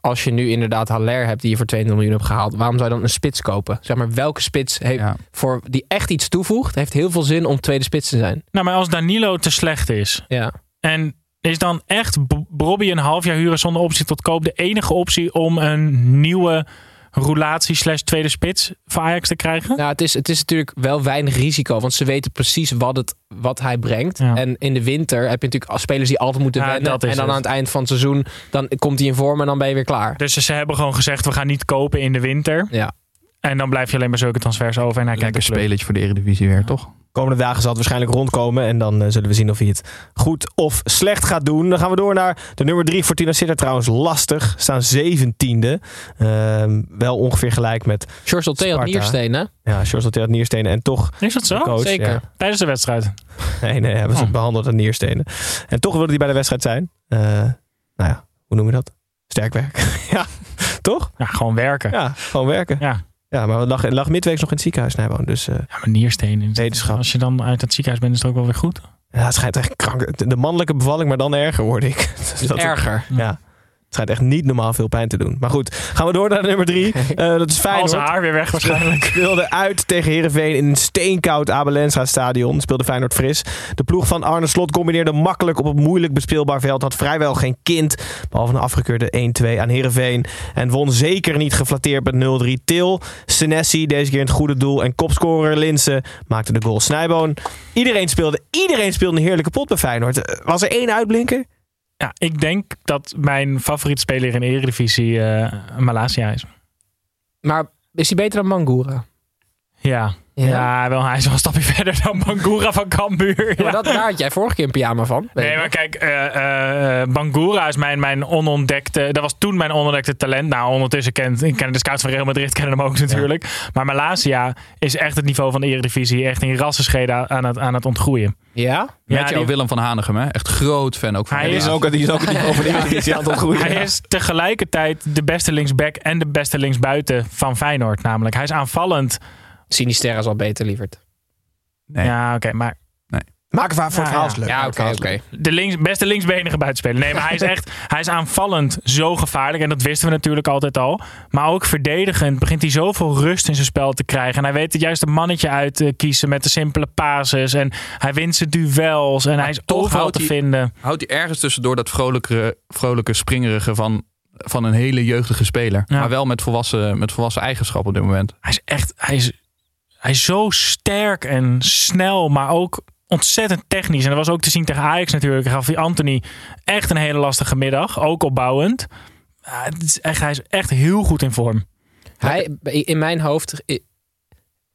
als je nu inderdaad Haller hebt die je voor 22 miljoen hebt gehaald, waarom zou je dan een spits kopen? Zeg maar, welke spits heeft, Ja. voor, die echt iets toevoegt, heeft heel veel zin om tweede spits te zijn. Nou, maar als Danilo te slecht is Ja. en is dan echt Bobby een half jaar huren zonder optie tot koop de enige optie om een nieuwe roulatie slash tweede spits voor Ajax te krijgen? Nou, het is, het is natuurlijk wel weinig risico, want ze weten precies wat, het, wat hij brengt. Ja. En in de winter heb je natuurlijk als spelers die altijd moeten Ja, wennen. En dan het. aan het eind van het seizoen, dan komt hij in vorm en dan ben je weer klaar. Dus ze hebben gewoon gezegd, we gaan niet kopen in de winter. Ja. En dan blijf je alleen maar zulke transfers over en hij kijkt Lekker club. spelletje voor de Eredivisie weer, toch? Komende dagen zal het waarschijnlijk rondkomen. En dan eh, zullen we zien of hij het goed of slecht gaat doen. Dan gaan we door naar de nummer drie. Fortuna Sittard trouwens lastig. Staan zeventiende. Ehm wel ongeveer gelijk met George Theo Sparta. Nierstenen. hè? ja, George Theo Nierstenen. En toch Is dat zo? coach. zeker. ja. Tijdens de wedstrijd. Nee, nee, hebben ze Oh. behandeld aan Nierstenen. En toch wilde hij bij de wedstrijd zijn. Eh, nou ja, hoe noem je dat? Sterk werk. ja, toch? Ja, gewoon werken. Ja, gewoon werken. ja. Ja, maar we lag, lag midweeks nog in het ziekenhuis, Nijboon. Dus eh, maar nierstenen. Wetenschap. Als je dan uit het ziekenhuis bent, is het ook wel weer goed. ja, het schijnt echt krank. De mannelijke bevalling, maar dan erger, hoorde ik. Dus dat- Erger. Ja. Schijnt echt niet normaal veel pijn te doen. Maar goed, gaan we door naar nummer drie. Eh, dat is Feyenoord. zijn haar weer weg waarschijnlijk. Speelde uit tegen Heerenveen in een steenkoud Abelensra stadion. Speelde Feyenoord fris. De ploeg van Arne Slot combineerde makkelijk op een moeilijk bespeelbaar veld. Had vrijwel geen kind. Behalve een afgekeurde 1-2 aan Heerenveen. En won zeker niet geflatteerd met 0-3. Til, Senesi, deze keer in het goede doel. En kopscorer Linsen maakte de goal. Snijboon. Iedereen speelde, iedereen speelde een heerlijke pot bij Feyenoord. Eh, Was er één uitblinker? Ja, ik denk dat mijn favoriete speler in de Eredivisie eh Malasia is. Maar is hij beter dan Mangura? Ja. Ja, wel, hij is wel een stapje verder dan Bangura van Cambuur. Maar Ja. dat, daar had jij vorige keer een pyjama van. Nee, maar kijk, eh, eh, eh, Bangura is mijn, mijn onontdekte... Dat was toen mijn onontdekte talent. Nou, ondertussen kent... Ik ken de scouts van Real Madrid, kennen hem ook natuurlijk. Maar Malasia is echt het niveau van de Eredivisie. Echt in rassenscheden aan het, aan het ontgroeien. Ja? Met Ja, jou die- Willem van Hanegem, hè? Echt groot fan ook van Hij hem. is ook, die is ook het niveau van de Eredivisie aan het ontgroeien. Hij is tegelijkertijd de beste linksback en de beste linksbuiten van Feyenoord namelijk. Hij is aanvallend. Sinisterra is al beter, lieverd. Nee. Ja, oké, maar Maak ervan voor Ja, het verhaal ja. leuk. Ja, Maak oké, het oké. leuk. de links, beste linksbenige buitenspeler. Nee, maar hij is echt hij is aanvallend zo gevaarlijk. En dat wisten we natuurlijk altijd al. Maar ook verdedigend begint hij zoveel rust in zijn spel te krijgen. En hij weet het juiste mannetje uit te kiezen met de simpele pases. En hij wint zijn duels. En hij is toch overal houdt te hij- vinden. Houdt hij ergens tussendoor dat vrolijke, vrolijke springerige van, van een hele jeugdige speler. Ja. Maar wel met volwassen, met volwassen eigenschappen op dit moment. Hij is echt hij is, hij is zo sterk en snel, maar ook ontzettend technisch. En dat was ook te zien tegen Ajax natuurlijk. Gaf hij Anthony echt een hele lastige middag. Ook opbouwend. Het is echt, hij is echt heel goed in vorm. Hij, in mijn hoofd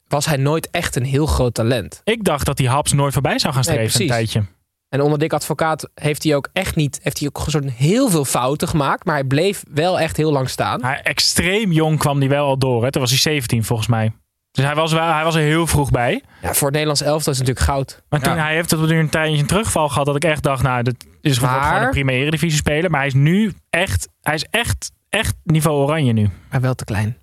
was hij nooit echt een heel groot talent. Ik dacht dat die Haps nooit voorbij zou gaan Nee, streven een tijdje. En onder Dick Advocaat heeft hij ook echt niet... heeft hij ook soort heel veel fouten gemaakt. Maar hij bleef wel echt heel lang staan. Hij, extreem jong kwam hij wel al door. Hè. Toen was hij 17 volgens mij. Dus hij was, wel, hij was er heel vroeg bij. Ja, voor het Nederlands elftal is het natuurlijk goud. Maar toen Ja. hij heeft nu een tijdje een terugval gehad. Dat ik echt dacht, nou, dit is gewoon Maar- gewoon een prima eredivisie speler. Maar hij is nu echt, hij is echt, echt niveau oranje nu. Maar wel te klein.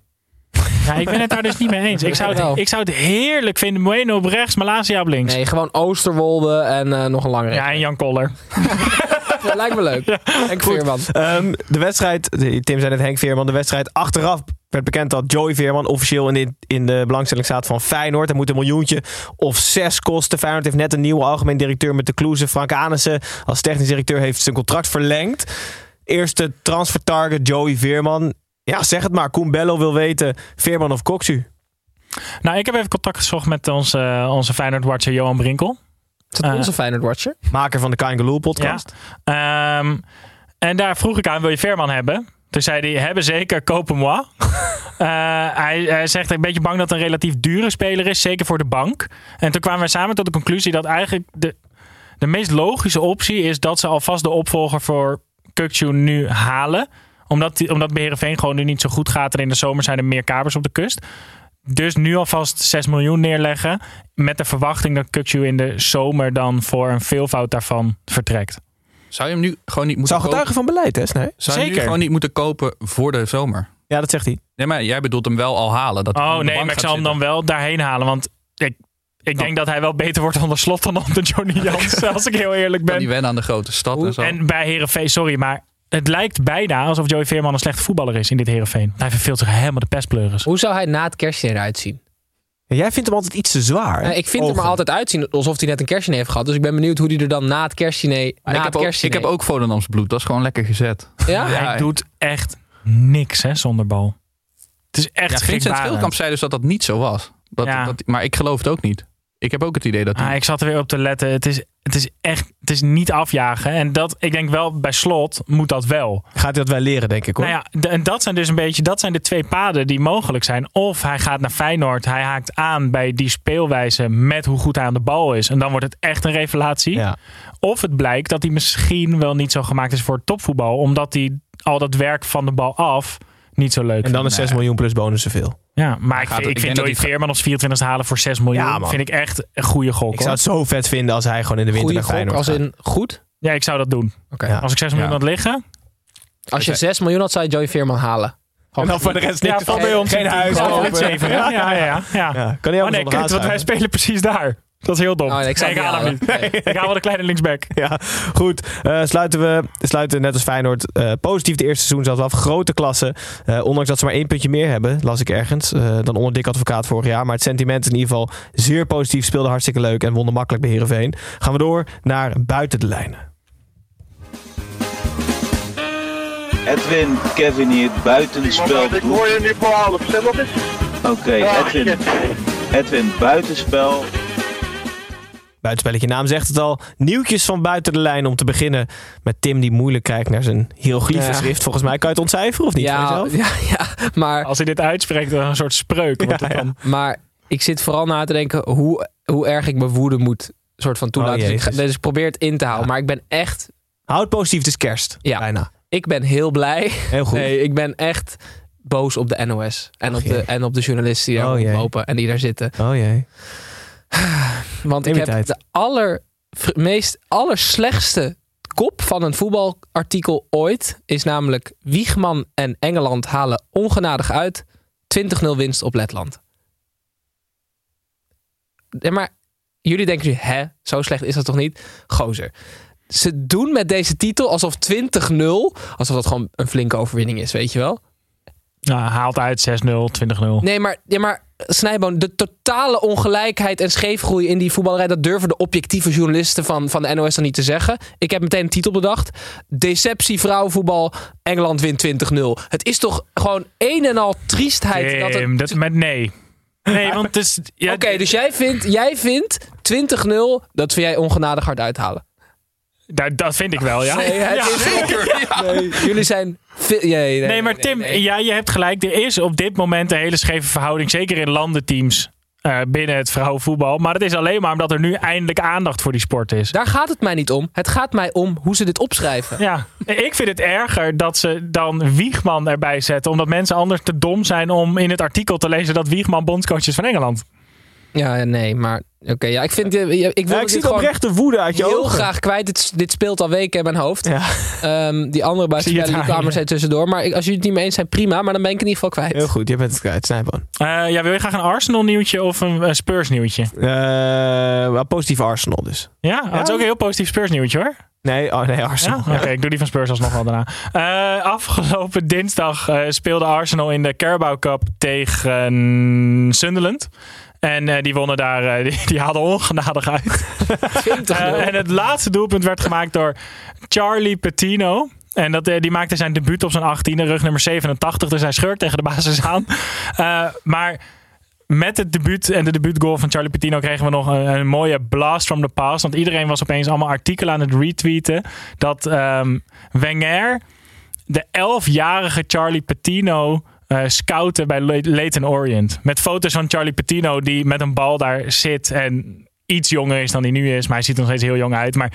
Ja, ik ben het daar dus niet mee eens. Ik zou het, ik zou het heerlijk vinden. Bueno op rechts, Malasia op links. Nee, gewoon Oosterwolde en eh, nog een langere. Ja, en Jan Koller. lijkt me leuk. Henk Veerman. Ehm, de wedstrijd, de- Tim zei net Henk Veerman, de wedstrijd achteraf werd bekend dat Joey Veerman officieel in, dit, in de belangstelling staat van Feyenoord. Hij moet een miljoentje of zes kosten. Feyenoord heeft net een nieuwe algemeen directeur met de Kloeze. Frank Anissen als technisch directeur heeft zijn contract verlengd. Eerste transfer target Joey Veerman. Ja, zeg het maar. Koen Bello wil weten, Veerman of Koksu? Nou, ik heb even contact gezocht met onze, onze Feyenoord-watcher Johan Brinkel. Is dat Eh, onze Feyenoord Watcher? Maker van de Kangaloo podcast. Ja. Ehm, en daar vroeg ik aan, wil je Veerman hebben? Toen zei hij, hebben zeker, kopen moi. Eh, hij, hij zegt een beetje bang dat het een relatief dure speler is, zeker voor de bank. En toen kwamen we samen tot de conclusie dat eigenlijk de, de meest logische optie is dat ze alvast de opvolger voor Kukcu nu halen. Omdat, die- omdat bij Heerenveen gewoon nu niet zo goed gaat en in de zomer zijn er meer kabers op de kust. Dus nu alvast 6 miljoen neerleggen. Met de verwachting dat Kukcu in de zomer dan voor een veelvoud daarvan vertrekt. Zou je hem nu gewoon niet moeten Zou getuigen van beleid, hè? Nee? Zou je hem nu Zeker. gewoon niet moeten kopen voor de zomer? Ja, dat zegt hij. Nee, maar jij bedoelt hem wel al halen. Dat hij Oh op de nee, bank maar ik gaat zou hem dan zitten. wel daarheen halen. Want ik, ik denk dat hij wel beter wordt onder slot dan onder Johnny Jans. als ik heel eerlijk Kan die ben. wennen aan de grote stad en zo. En bij Herenveen, sorry, maar het lijkt bijna alsof Joey Veerman een slechte voetballer is in dit Herenveen. Hij verveelt zich helemaal de pestpleuris. Hoe zou hij na het kerstje eruit zien? Ja, jij vindt hem altijd iets te zwaar. hè? Nou, ik vind hem er altijd uitzien alsof hij net een kerstdiner heeft gehad. Dus ik ben benieuwd hoe hij er dan na het kerstdiner... Na ik, het heb ook, ik heb ook Volendams bloed. Dat is gewoon lekker gezet. Ja? hij doet echt niks hè, zonder bal. Het is echt Ja, Vincent. Veelkamp zei dus dat dat niet zo was. Dat, Ja. dat, maar ik geloof het ook niet. Ik heb ook het idee dat hij... Ah, ik zat er weer op te letten. Het is, het is echt het is niet afjagen. En dat, ik denk wel, bij slot moet dat wel. Gaat hij dat wel leren, denk ik hoor. Nou ja, en dat zijn dus een beetje, dat zijn de twee paden die mogelijk zijn. Of hij gaat naar Feyenoord, hij haakt aan bij die speelwijze met hoe goed hij aan de bal is. En dan wordt het echt een revelatie. Ja. Of het blijkt dat hij misschien wel niet zo gemaakt is voor topvoetbal, omdat hij al dat werk van de bal af niet zo leuk En dan is 6 miljoen plus bonus zoveel. Ja, maar ik gaat ik ik vind Joey Veerman als 24 halen voor 6 miljoen, Ja, vind ik echt een goede gok. Ik zou het zo vet vinden als hij gewoon in de winter Goeie naar gok Feyenoord als gaat. in goed? Ja, ik zou dat doen. Oké. Ja. Als ik 6 miljoen Ja. had liggen, Als je 6 miljoen had, zou je Joey Veerman halen. En dan voor de rest ja, niks. van bij ons geen huis. Ja, ja, ja, ja, ja. Ja, kan hij ook Oh nee, want wij spelen precies daar. Dat is heel dom. Oh, nee, ik Nee, het haal niet hem. Ik haal wel de kleine linksback. Ja, goed. Eh, sluiten we sluiten net als Feyenoord eh, positief de eerste seizoen zelfs af. Grote klasse. Eh, ondanks dat ze maar één puntje meer hebben, las ik ergens. eh, dan onder Dick Advocaat vorig jaar. Maar het sentiment is in ieder geval zeer positief. Speelde hartstikke leuk en wonnen makkelijk bij Heerenveen. Gaan we door naar buiten de lijnen. Edwin, Kevin hier, buitenspel. Ik hoor je nu voor half. Oké, Edwin. Edwin, buitenspel. Buitenspelletje naam zegt het al. Nieuwtjes van buiten de lijn om te beginnen met Tim die moeilijk kijkt naar zijn hieroglyphenschrift. Volgens mij kan je het ontcijferen of niet? Ja, jezelf? ja, ja, maar, Als hij dit uitspreekt, dan een soort spreuk. Wordt het Ja, ja. dan. maar ik zit vooral na te denken hoe, hoe erg ik mijn woede moet soort van toelaten. Oh, dus, ik, ga- Jezus. dus ik probeer het in te houden. Ja. Maar ik ben echt, Houd positief, het is kerst. Ja. Bijna. ik ben heel blij. Heel goed. Nee, ik ben echt boos op de NOS. En, Ach, op, de, jee. en op de journalisten die daar Oh, lopen en die daar zitten. Oh jee. Want ik heb tijd. de aller, meest allerslechtste kop van een voetbalartikel ooit. Is namelijk Wiegman en Engeland halen ongenadig uit. 20-0 winst op Letland. Ja, maar jullie denken nu, hè, zo slecht is dat toch niet? Gozer. Ze doen met deze titel alsof 20-0, alsof dat gewoon een flinke overwinning is, weet je wel? Nou, haalt uit 6-0, 20-0. Nee, maar, ja, maar Snijboon, de totale ongelijkheid en scheefgroei in die voetballerij, dat durven de objectieve journalisten van, van de NOS dan niet te zeggen. Ik heb meteen een titel bedacht. Deceptie vrouwenvoetbal, Engeland wint 20-0. Het is toch gewoon een en al triestheid dat het... Dat met nee. Nee, want het is... Ja, Oké, dus jij vindt, jij vindt 20-0, dat vind jij ongenadig hard uithalen. Dat, dat vind ik wel, ja. Nee, het Ja, zeker. Nee, jullie zijn... nee, nee, Nee, maar Tim. Ja, je hebt gelijk. Er is op dit moment een hele scheve verhouding. Zeker in landenteams eh, binnen het vrouwenvoetbal. Maar dat is alleen maar omdat er nu eindelijk aandacht voor die sport is. Daar gaat het mij niet om. Het gaat mij om hoe ze dit opschrijven. Ja, ik vind het erger dat ze dan Wiegman erbij zetten. Omdat mensen anders te dom zijn om in het artikel te lezen dat Wiegman bondscoach is van Engeland. Ja, nee, maar oké. ja, ik vind... eh, ja, ik wil Ja, ik zie oprechte woede uit je heel ogen. graag kwijt. Dit, dit speelt al weken in mijn hoofd. Ja. Ehm, die andere het die kwamen er steeds tussendoor. Maar ik- als jullie het niet mee eens zijn, prima. Maar dan ben ik in ieder geval kwijt. Heel goed, je bent het kwijt. Snijboon. Eh, ja, wil je graag een Arsenal nieuwtje of een eh, Spurs nieuwtje? Eh, wel positief Arsenal dus. Ja, dat is ook een heel positief Spurs nieuwtje hoor. Nee, oh, nee Arsenal. Ja? Oké, ik doe die van Spurs alsnog wel daarna. Eh, afgelopen dinsdag eh, speelde Arsenal in de Carabao Cup tegen Sunderland. En eh, die wonnen daar, eh, die, die haalden ongenadig uit. 20 Eh, en het laatste doelpunt werd gemaakt door Charlie Patino. En dat, eh, die maakte zijn debuut op zijn 18e, rug nummer 87. Dus hij scheurt tegen de basis aan. Eh, maar met het debuut en de debuutgoal van Charlie Patino kregen we nog een, een mooie blast from the past. Want iedereen was opeens allemaal artikelen aan het retweeten. Dat ehm Wenger de 11-jarige Charlie Patino eh scouten bij Le- Leyton Orient. Met foto's van Charlie Patino die met een bal daar zit en iets jonger is dan hij nu is. Maar hij ziet er nog steeds heel jong uit. Maar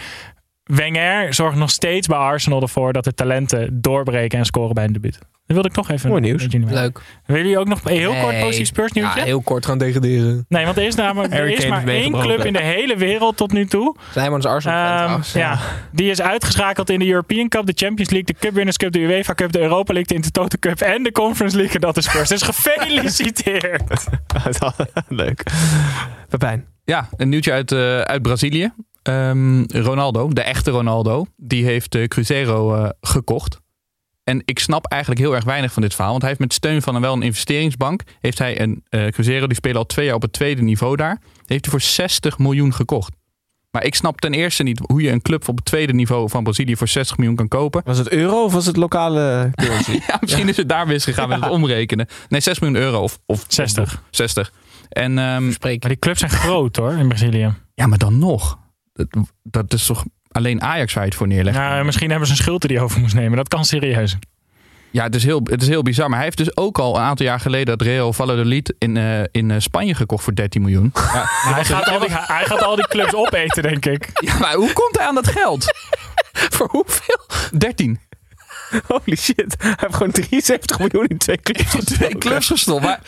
Wenger zorgt nog steeds bij Arsenal ervoor dat de talenten doorbreken en scoren bij een debuut. Dat wilde ik toch even. Mooi nieuws. Leuk. Willen jullie ook nog heel kort positief Spurs nieuwtje? Ja, heel kort gaan degraderen. Nee, want er is namelijk er is maar één gebroken. club in de hele wereld tot nu toe. Zijn we Arsenal Ehm, ja, die is uitgeschakeld in de European Cup, de Champions League, de Cup Winners' Cup, de UEFA Cup, de Europa League, de Intertoto Cup en de Conference League. En dat is Spurs. Dus gefeliciteerd. Leuk. Pepijn. Ja, een nieuwtje uit, eh, uit Brazilië. Ehm, Ronaldo, de echte Ronaldo, die heeft eh, Cruzeiro eh, gekocht. En ik snap eigenlijk heel erg weinig van dit verhaal. Want hij heeft met steun van een, wel een investeringsbank... heeft hij een eh Cruzeiro, die spelen al twee jaar op het tweede niveau daar... heeft hij voor 60 miljoen gekocht. Maar ik snap ten eerste niet hoe je een club op het tweede niveau van Brazilië... voor 60 miljoen kan kopen. Was het euro of was het lokale currency? Ja, misschien is het daar misgegaan met het omrekenen. Nee, 6 miljoen euro of, of 60. 60. En, ehm, Maar die clubs zijn groot hoor, in Brazilië. ja, maar dan nog. Dat, is toch alleen Ajax waar je het voor neerlegt. Nou, misschien hebben ze een schuld die hij over moest nemen. Dat kan serieus. Ja, het is, heel, het is heel bizar. Maar hij heeft dus ook al een aantal jaar geleden dat Real Valladolid in, eh, in eh, Spanje gekocht voor 13 miljoen. Ja, hij, gaat al die, hij gaat al die clubs opeten, denk ik. ja, maar hoe komt hij aan dat geld? Voor hoeveel? 13. Holy shit. Hij heeft gewoon 73 miljoen in twee clubs Twee clubs gestopt. Maar,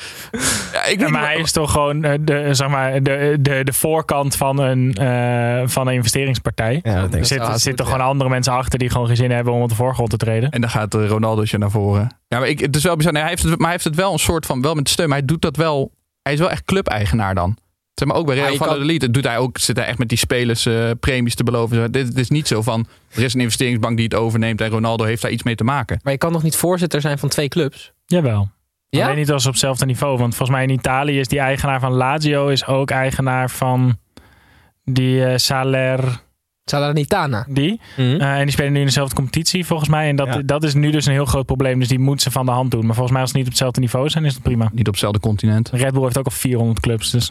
ja, ik Ja, weet maar hij is toch gewoon eh, de, zeg maar, de, de, de voorkant van een, eh, van een investeringspartij. Ja, dat denk Er zitten, gewoon andere mensen achter die gewoon geen zin hebben om op de voorgrond te treden. En dan gaat uh, Ronaldo'tje naar voren. Ja, maar ik, het is wel bizar. Nee, hij heeft het, maar hij heeft het wel een soort van, wel met steun. Maar hij doet dat wel, hij is wel echt clubeigenaar dan. Zeg maar ook bij Real kan- Valladolid het doet hij ook, zit hij echt met die spelers eh, premies te beloven. Dit, dit is niet zo van, er is een investeringsbank die het overneemt en Ronaldo heeft daar iets mee te maken. Maar je kan nog niet voorzitter zijn van twee clubs? Jawel. Ja? Alleen niet als op hetzelfde niveau. Want volgens mij in Italië is die eigenaar van Lazio is ook eigenaar van die eh Saler. Salernitana. Die. Mhm. Eh, en die spelen nu in dezelfde competitie volgens mij. En dat, Ja. dat is nu dus een heel groot probleem. Dus die moeten ze van de hand doen. Maar volgens mij als ze niet op hetzelfde niveau zijn, is het prima. Niet op hetzelfde continent. Red Bull heeft ook al 400 clubs. Dus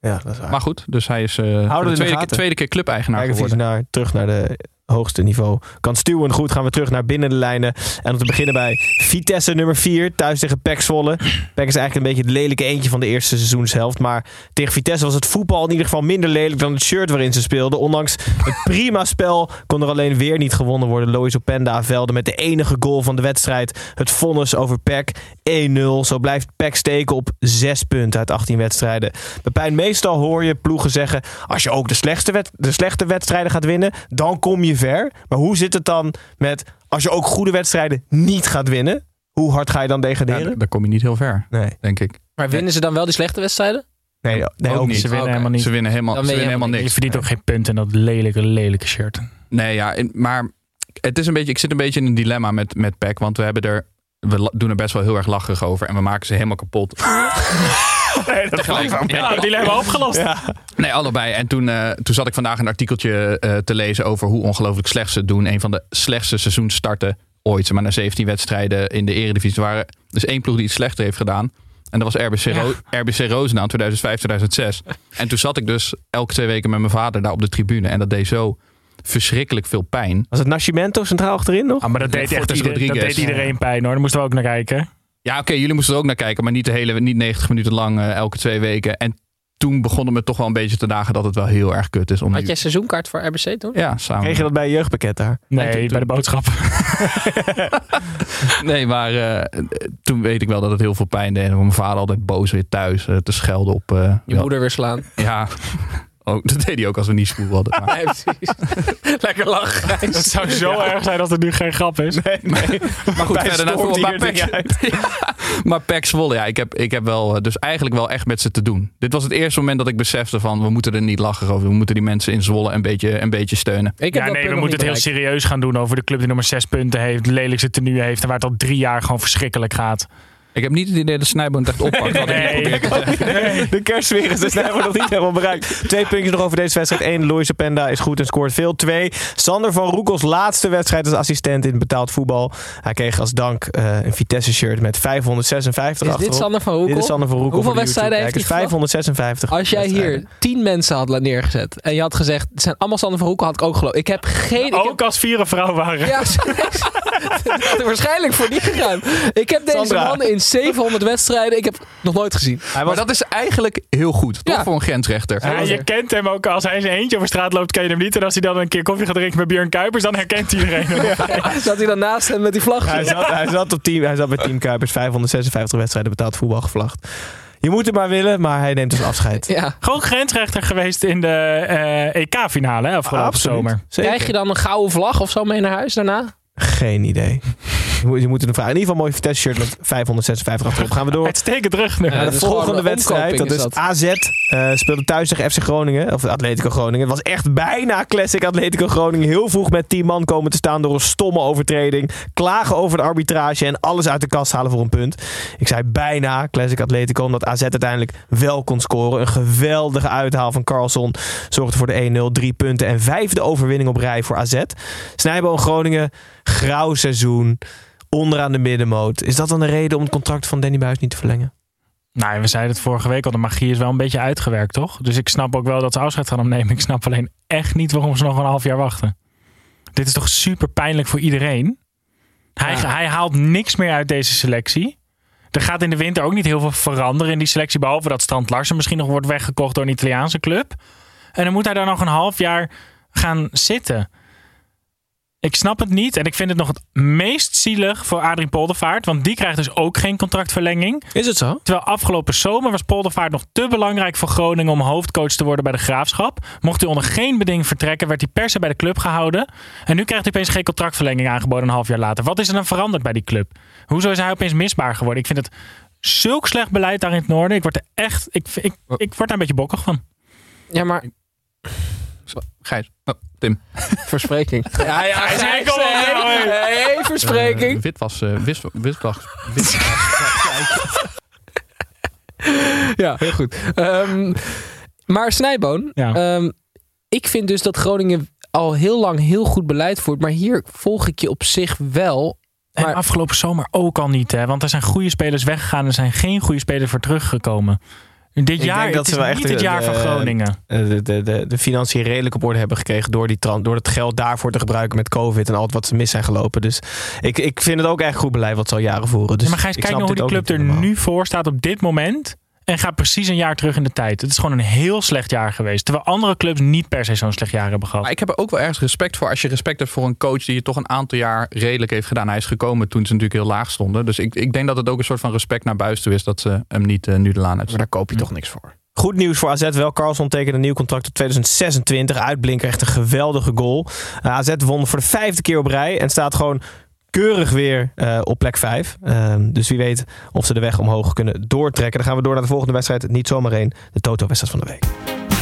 Ja, dat is waar. Maar goed, dus hij is in de de tweede, tweede keer clubeigenaar Kijken geworden. naar, terug naar de hoogste niveau kan stuwen. Goed, gaan we terug naar binnen de lijnen. En om te beginnen bij Vitesse nummer 4, thuis tegen PEC Zwolle. PEC is eigenlijk een beetje het lelijke eentje van de eerste seizoenshelft. Maar tegen Vitesse was het voetbal in ieder geval minder lelijk dan het shirt waarin ze speelden. Ondanks het prima spel kon er alleen weer niet gewonnen worden. Lois Openda velde met de enige goal van de wedstrijd. Het vonnis over PEC 1-0. Zo blijft PEC steken op 6 punten uit 18 wedstrijden. Pepijn, meestal hoor je ploegen zeggen... als je ook de slechtste, de slechte wedstrijden gaat winnen, dan kom je ver. Maar hoe zit het dan met als je ook goede wedstrijden niet gaat winnen? Hoe hard ga je dan Ja, degraderen? daar kom je niet heel ver, Nee, denk ik. Maar winnen ze dan wel die slechte wedstrijden? nee, nee ook, Ook niet. ze winnen helemaal niet. Ze winnen helemaal, ze je winnen helemaal Je niks. verdient ook geen punten in dat lelijke, lelijke shirt. Nee, ja, maar het is een beetje, ik zit een beetje in een dilemma met, met PEC. Want we hebben er. We doen er best wel heel erg lacherig over. En we maken ze helemaal kapot. Nee, dat Tegelijk van, ja. Nou, die hebben we opgelost. Nee, allebei. En toen, eh, toen zat ik vandaag een artikeltje eh, te lezen over hoe ongelooflijk slecht ze het doen. Een van de slechtste seizoenstarten ooit. Maar na 17 wedstrijden in de eredivisie waren. Dus één ploeg die het slechter heeft gedaan. En dat was RBC, Ro RBC Roosendaal 2005, 2006. En toen zat ik dus elke twee weken met mijn vader daar op de tribune. En dat deed zo verschrikkelijk veel pijn. Was het Nascimento centraal achterin nog? Ah, maar dat deed, echt ieder- dat deed iedereen pijn hoor. Daar moesten we ook naar kijken. Ja, oké, jullie moesten er ook naar kijken, maar niet de hele, niet 90 minuten lang eh, elke twee weken. En toen begon het me toch wel een beetje te dagen dat het wel heel erg kut is. Om Had nu- jij seizoenkaart voor RBC toen? Ja, samen. Kreeg je dat bij je jeugdpakket daar? Nee, toen- bij de boodschap. Nee, maar eh, toen weet ik wel dat het heel veel pijn deed. En mijn vader altijd boos weer thuis eh, te schelden op... eh, Je wel- moeder weer slaan. Ja, oh, dat deed hij ook als we niet spoel hadden. Maar, Nee, precies. Lekker lachen. Het zou zo erg zijn dat het nu geen grap is. Nee, nee. maar goed, verder naar voren. Maar Pek, Ja, maar Pek Zwolle, ja, ik heb, ik heb wel eh, dus eigenlijk wel echt met ze te doen. Dit was het eerste moment dat ik besefte van... we moeten er niet lachen over. We moeten die mensen in Zwolle een beetje, een beetje steunen. Ik heb Ja, nee, we moeten het heel serieus gaan doen over de club die nummer 6 punten heeft, de lelijkste tenue heeft en waar het al drie jaar gewoon verschrikkelijk gaat. Ik heb niet het idee dat Snijboom het echt oppakt. Wat ik Nee. probeer te zeggen. De kerstsfeer is dus hebben nog niet helemaal bereikt. Twee puntjes nog over deze wedstrijd. Eén, Lois Penda is goed en scoort veel. Twee, Sander van Roekels laatste wedstrijd als assistent in betaald voetbal. Hij kreeg als dank eh, een Vitesse-shirt met 556 Is dit. Sander van Roekel? Dit is Sander van Roekel. Hoeveel de wedstrijden heeft hij YouTube-kijkers. 556 Als jij hier tien mensen had neergezet en je had gezegd, het zijn allemaal Sander van Roekel, had ik ook geloofd. Ik heb geen... Ik heb, Ook als vier een vrouw waren. ja, dat had er waarschijnlijk voor niet gegaan. Ik heb deze Sandra. man in 700 wedstrijden, ik heb nog nooit gezien. Maar was dat is eigenlijk heel goed. Toch Ja. voor een grensrechter. Ja, je kent hem ook als hij in zijn eentje over straat loopt, ken je hem niet. En als hij dan een keer koffie gaat drinken met Björn Kuipers, dan herkent iedereen hem. Zat hij dan naast hem met die vlag? Hij zat, hij, zat op team, hij zat bij Team Kuipers. 556 wedstrijden betaald voetbal gevlacht. Je moet het maar willen, maar hij neemt dus afscheid. Ja. Gewoon grensrechter geweest in de eh, EK-finale afgelopen zomer. Zeker. Krijg je dan een gouden vlag of zo mee naar huis daarna? Geen idee. Je moet, het vragen. In ieder geval een mooi Vitesse-shirt met 556 achterop. Gaan we door. Uitstekend terug. Ja, de volgende een wedstrijd, dat is AZ. eh, speelde thuis tegen FC Groningen, of Atletico Groningen. Het was echt bijna classic Atletico Groningen. Heel vroeg met 10 man komen te staan door een stomme overtreding. Klagen over de arbitrage en alles uit de kast halen voor een punt. Ik zei bijna classic Atletico, omdat AZ uiteindelijk wel kon scoren. Een geweldige uithaal van Carlson zorgde voor de 1-0, drie punten en vijfde overwinning op rij voor AZ. Snijboom Groningen, grauw seizoen. Onderaan de middenmoot. Is dat dan de reden om het contract van Danny Buis niet te verlengen? Nou, we zeiden het vorige week al, de magie is wel een beetje uitgewerkt, toch? Dus ik snap ook wel dat ze afscheid gaan opnemen. Ik snap alleen echt niet waarom ze nog een half jaar wachten. Dit is toch super pijnlijk voor iedereen? Hij, Ja. hij haalt niks meer uit deze selectie. Er gaat in de winter ook niet heel veel veranderen in die selectie. Behalve dat Strand Larsen misschien nog wordt weggekocht door een Italiaanse club. En dan moet hij daar nog een half jaar gaan zitten. Ik snap het niet. En ik vind het nog het meest zielig voor Adrie Poldervaart. Want die krijgt dus ook geen contractverlenging. Is het zo? Terwijl afgelopen zomer was Poldervaart nog te belangrijk voor Groningen om hoofdcoach te worden bij de Graafschap. Mocht hij onder geen beding vertrekken, werd hij per se bij de club gehouden. En nu krijgt hij opeens geen contractverlenging aangeboden een half jaar later. Wat is er dan veranderd bij die club? Hoezo is hij opeens misbaar geworden? Ik vind het zulk slecht beleid daar in het noorden. Ik word er echt, ik, ik, ik word daar een beetje bokkig van. Ja, maar Gijs. Oh, Tim. verspreking. Ja, ja, Hij zei, kom hé. verspreking. Eh, eh wis, witwas. witwas. Ja, heel goed. Ehm, maar Snijboon, Ja. ehm, ik vind dus dat Groningen al heel lang heel goed beleid voert. Maar hier volg ik je op zich wel. En Maar- afgelopen zomer ook al niet, hè? Want er zijn goede spelers weggegaan en er zijn geen goede spelers voor teruggekomen. Dit jaar denk dat het ze is wel echt niet het de- jaar van Groningen. De, de, de, de financiën redelijk op orde hebben gekregen door, die door het geld daarvoor te gebruiken met COVID en al wat ze mis zijn gelopen. Dus ik, ik vind het ook echt goed beleid wat ze al jaren voeren. Dus Ja, maar Gijs, ik kijk snap nou hoe die club er nu voor staat op dit moment. En gaat precies een jaar terug in de tijd. Het is gewoon een heel slecht jaar geweest. Terwijl andere clubs niet per se zo'n slecht jaar hebben gehad. Maar ik heb er ook wel ergens respect voor als je respect hebt voor een coach die het toch een aantal jaar redelijk heeft gedaan. Hij is gekomen toen ze natuurlijk heel laag stonden. Dus ik, ik denk dat het ook een soort van respect naar buis toe is dat ze hem niet eh, nu de laan Maar uit. daar koop je toch niks voor. Goed nieuws voor AZ wel. Carlson tekende een nieuw contract tot 2026. Uitblinker, echt een geweldige goal. Eh, AZ won voor de vijfde keer op rij en staat gewoon keurig weer eh, op plek 5. dus wie weet of ze de weg omhoog kunnen doortrekken. Dan gaan we door naar de volgende wedstrijd. Niet zomaar één, de Toto-wedstrijd van de week.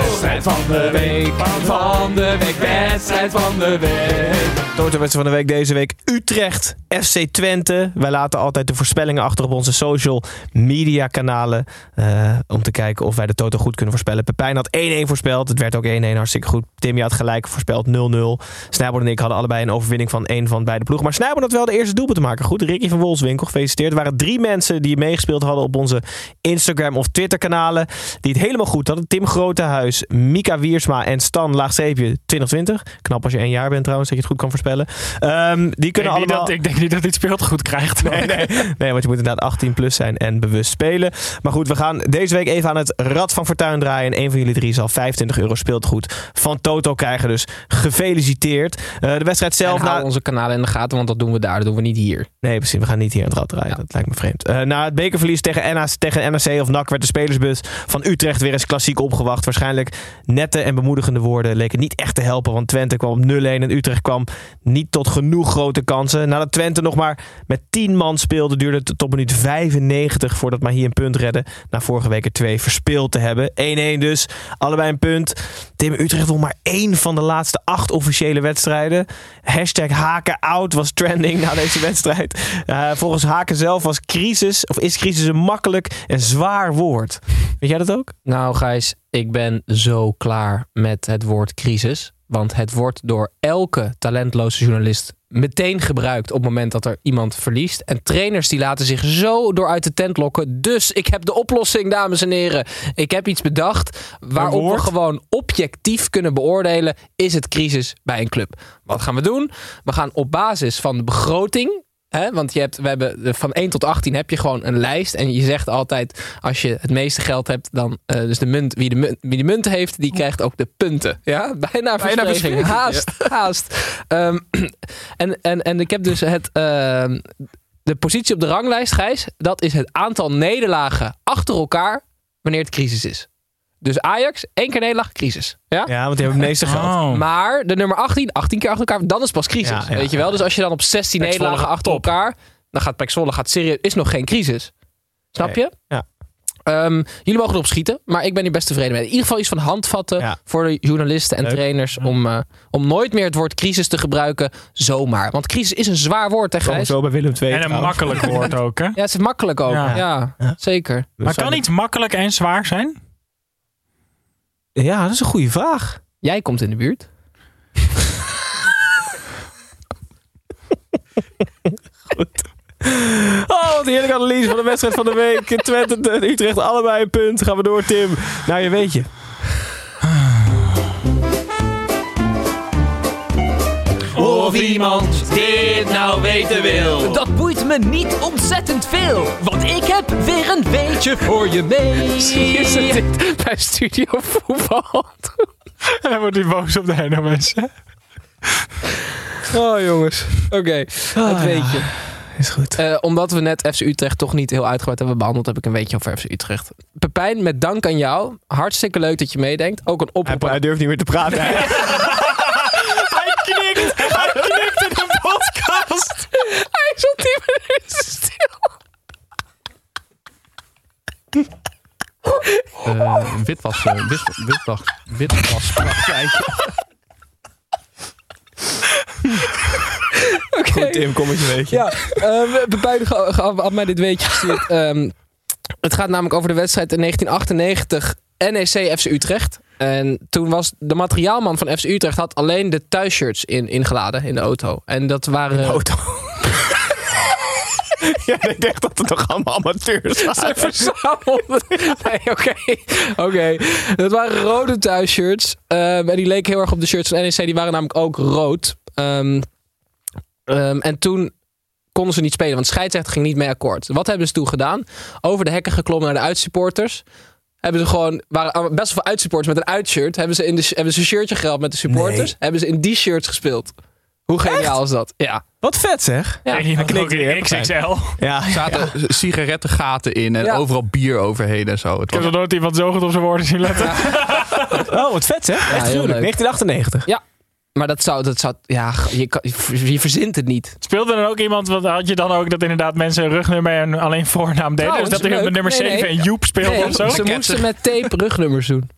Wedstrijd van de week, van de week, wedstrijd van de week. Toto-wedstrijd van de week deze week. Utrecht, FC Twente. Wij laten altijd de voorspellingen achter op onze social media kanalen. eh, om te kijken of wij de Toto goed kunnen voorspellen. Pepijn had 1-1 voorspeld. Het werd ook 1-1, hartstikke goed. Timmy had gelijk voorspeld 0-0. Snijboord en ik hadden allebei een overwinning van één van beide ploegen. Maar Snijboord had wel de eerste doelpunt te maken. Goed, Ricky van Wolfswinkel, gefeliciteerd. Er waren drie mensen die meegespeeld hadden op onze Instagram of 12 Twitter-kanalen die het helemaal goed hadden. Tim Grotehuis, Mika Wiersma en Stan Laagstreepje 2020. Knap als je één jaar bent trouwens, dat je het goed kan voorspellen. Ehm, die Ik kunnen niet allemaal... dat, ik denk niet dat hij het speelt goed krijgt. Nee, nee, nee, want je moet inderdaad 18 plus zijn en bewust spelen. Maar goed, we gaan deze week even aan het Rad van Fortuin draaien. En een van jullie drie zal 25 euro speeltegoed van Toto krijgen. Dus gefeliciteerd. Eh, de wedstrijd zelf... En hou na- onze kanalen in de gaten, want dat doen we daar. Dat doen we niet hier. Nee, precies. We gaan niet hier aan het rad draaien. Dat lijkt me vreemd. Eh, na het bekerverlies tegen, NAC, tegen NAC of NAC werd de spelersbus van Utrecht weer eens klassiek opgewacht. Waarschijnlijk nette en bemoedigende woorden leken niet echt te helpen. Want Twente kwam op 0-1 en Utrecht kwam niet tot genoeg grote kansen. Nadat Twente nog maar met 10 man speelde, duurde het tot minuut 95 voordat Mahi een punt redde. Na vorige week er twee verspeeld te hebben. 1-1 dus. Allebei een punt. Tim Utrecht won maar één van de laatste acht officiële wedstrijden. Hashtag Haken out was trending na deze wedstrijd. Eh, volgens Haken zelf was crisis, of is crisis een makkelijk en zwaar woord. Weet jij dat ook? Nou, Gijs, ik ben zo klaar met het woord crisis. Want het wordt door elke talentloze journalist meteen gebruikt op het moment dat er iemand verliest. En trainers die laten zich zo door uit de tent lokken. Dus ik heb de oplossing, dames en heren. Ik heb iets bedacht waarop we gewoon objectief kunnen beoordelen. Is het crisis bij een club? Wat gaan we doen? We gaan op basis van de begroting Hè? Want je hebt, we hebben de- van 1 tot 18 heb je gewoon een lijst. En je zegt altijd, als je het meeste geld hebt, dan eh, dus de munt, wie, de munt, wie de munt heeft, die krijgt ook de punten. Ja, bijna verspreking, Haast, haast. Ehm, en, en, en ik heb dus het, ehm, de positie op de ranglijst, Gijs. Dat is het aantal nederlagen achter elkaar wanneer het crisis is. Dus Ajax, één keer nederlaag, crisis. Ja? Ja, want die hebben het meeste geld. Oh. Maar de nummer 18, 18 keer achter elkaar, dan is pas crisis. Ja, ja, weet je wel? Dus als je dan op 16 Pek Zwolle nederlagen achter top. elkaar, dan gaat Pek gaat serieus, is nog geen crisis. Snap Nee, je? ja. Ehm, jullie mogen erop schieten, maar ik ben hier best tevreden mee. In ieder geval iets van handvatten Ja. voor de journalisten en Leuk. trainers om, eh, om nooit meer het woord crisis te gebruiken zomaar. Want crisis is een zwaar woord, hè Gijs? zo bij Willem II. En een trouwens. makkelijk woord ook, hè? Ja, het is makkelijk ook. Ja, Ja. zeker. Maar kan iets makkelijk en zwaar zijn? Ja, dat is een goede vraag. Jij komt in de buurt. Oh, wat heerlijke analyse van de wedstrijd van de week. Twente en Utrecht, allebei een punt. Gaan we door, Tim. Nou, je weet je. Of iemand dit nou weten wil. Dat boeit me niet ontzettend veel, want ik heb weer een beetje voor je mee. Is het dit bij Studio Voetbal? En dan wordt hij boos op de NOS. hè? Oh jongens. Oké, het weetje. Is goed. Eh, omdat we net FC Utrecht toch niet heel uitgebreid hebben behandeld, heb ik een weetje over FC Utrecht. Pepijn, met dank aan jou. Hartstikke leuk dat je meedenkt. Ook een Hij, oproep. hij durft niet meer te praten. Hij is al 10 minuten stil. Eh, witwas, eh, wit, witwas, witwaspraktijk. Oké. Tim, kom met je weetje. Ja, eh, Pepijn ga- ga- had mij dit weetje gestuurd. Ehm, het gaat namelijk over de wedstrijd in 1998 NEC FC Utrecht. En toen was de materiaalman van FC Utrecht had alleen de thuisshirts in, ingeladen in de auto. En dat waren... Auto. Ja, ik dacht dat het toch allemaal amateurs Ze waren. verzamelden. Nee, oké. Oké. Dat waren rode thuisshirts. Ehm, en die leken heel erg op de shirts van NEC. Die waren namelijk ook rood. Ehm, ehm, en toen konden ze niet spelen, want scheidsrechter ging niet mee akkoord. Wat hebben ze toen gedaan? Over de hekken geklommen naar de uitsupporters. Hebben ze gewoon, waren best wel veel uitsupporters met een uitshirt. Hebben ze, in de, hebben ze een shirtje gehaald met de supporters. Nee. Hebben ze in die shirts gespeeld. Hoe geniaal is dat? Ja. Wat vet zeg. Ja. En ook in XXL. Ja, Er zaten sigarettengaten in en Ja. overal bier overheen en zo. Het Ik heb was, nog nooit iemand zo goed op zijn woorden zien letten. Oh, wat vet zeg. Echt gruwelijk. leuk. 1998. Ja. Maar dat zou, dat zou ja, je, kan, je verzint het niet. Speelde er ook iemand, want had je dan ook dat inderdaad mensen een rugnummer en alleen voornaam deden? Trouwens, dus dat er leuk. met nummer Nee, 7 nee. en Joep speelde Nee, of zo? Ze moesten met tape rugnummers doen.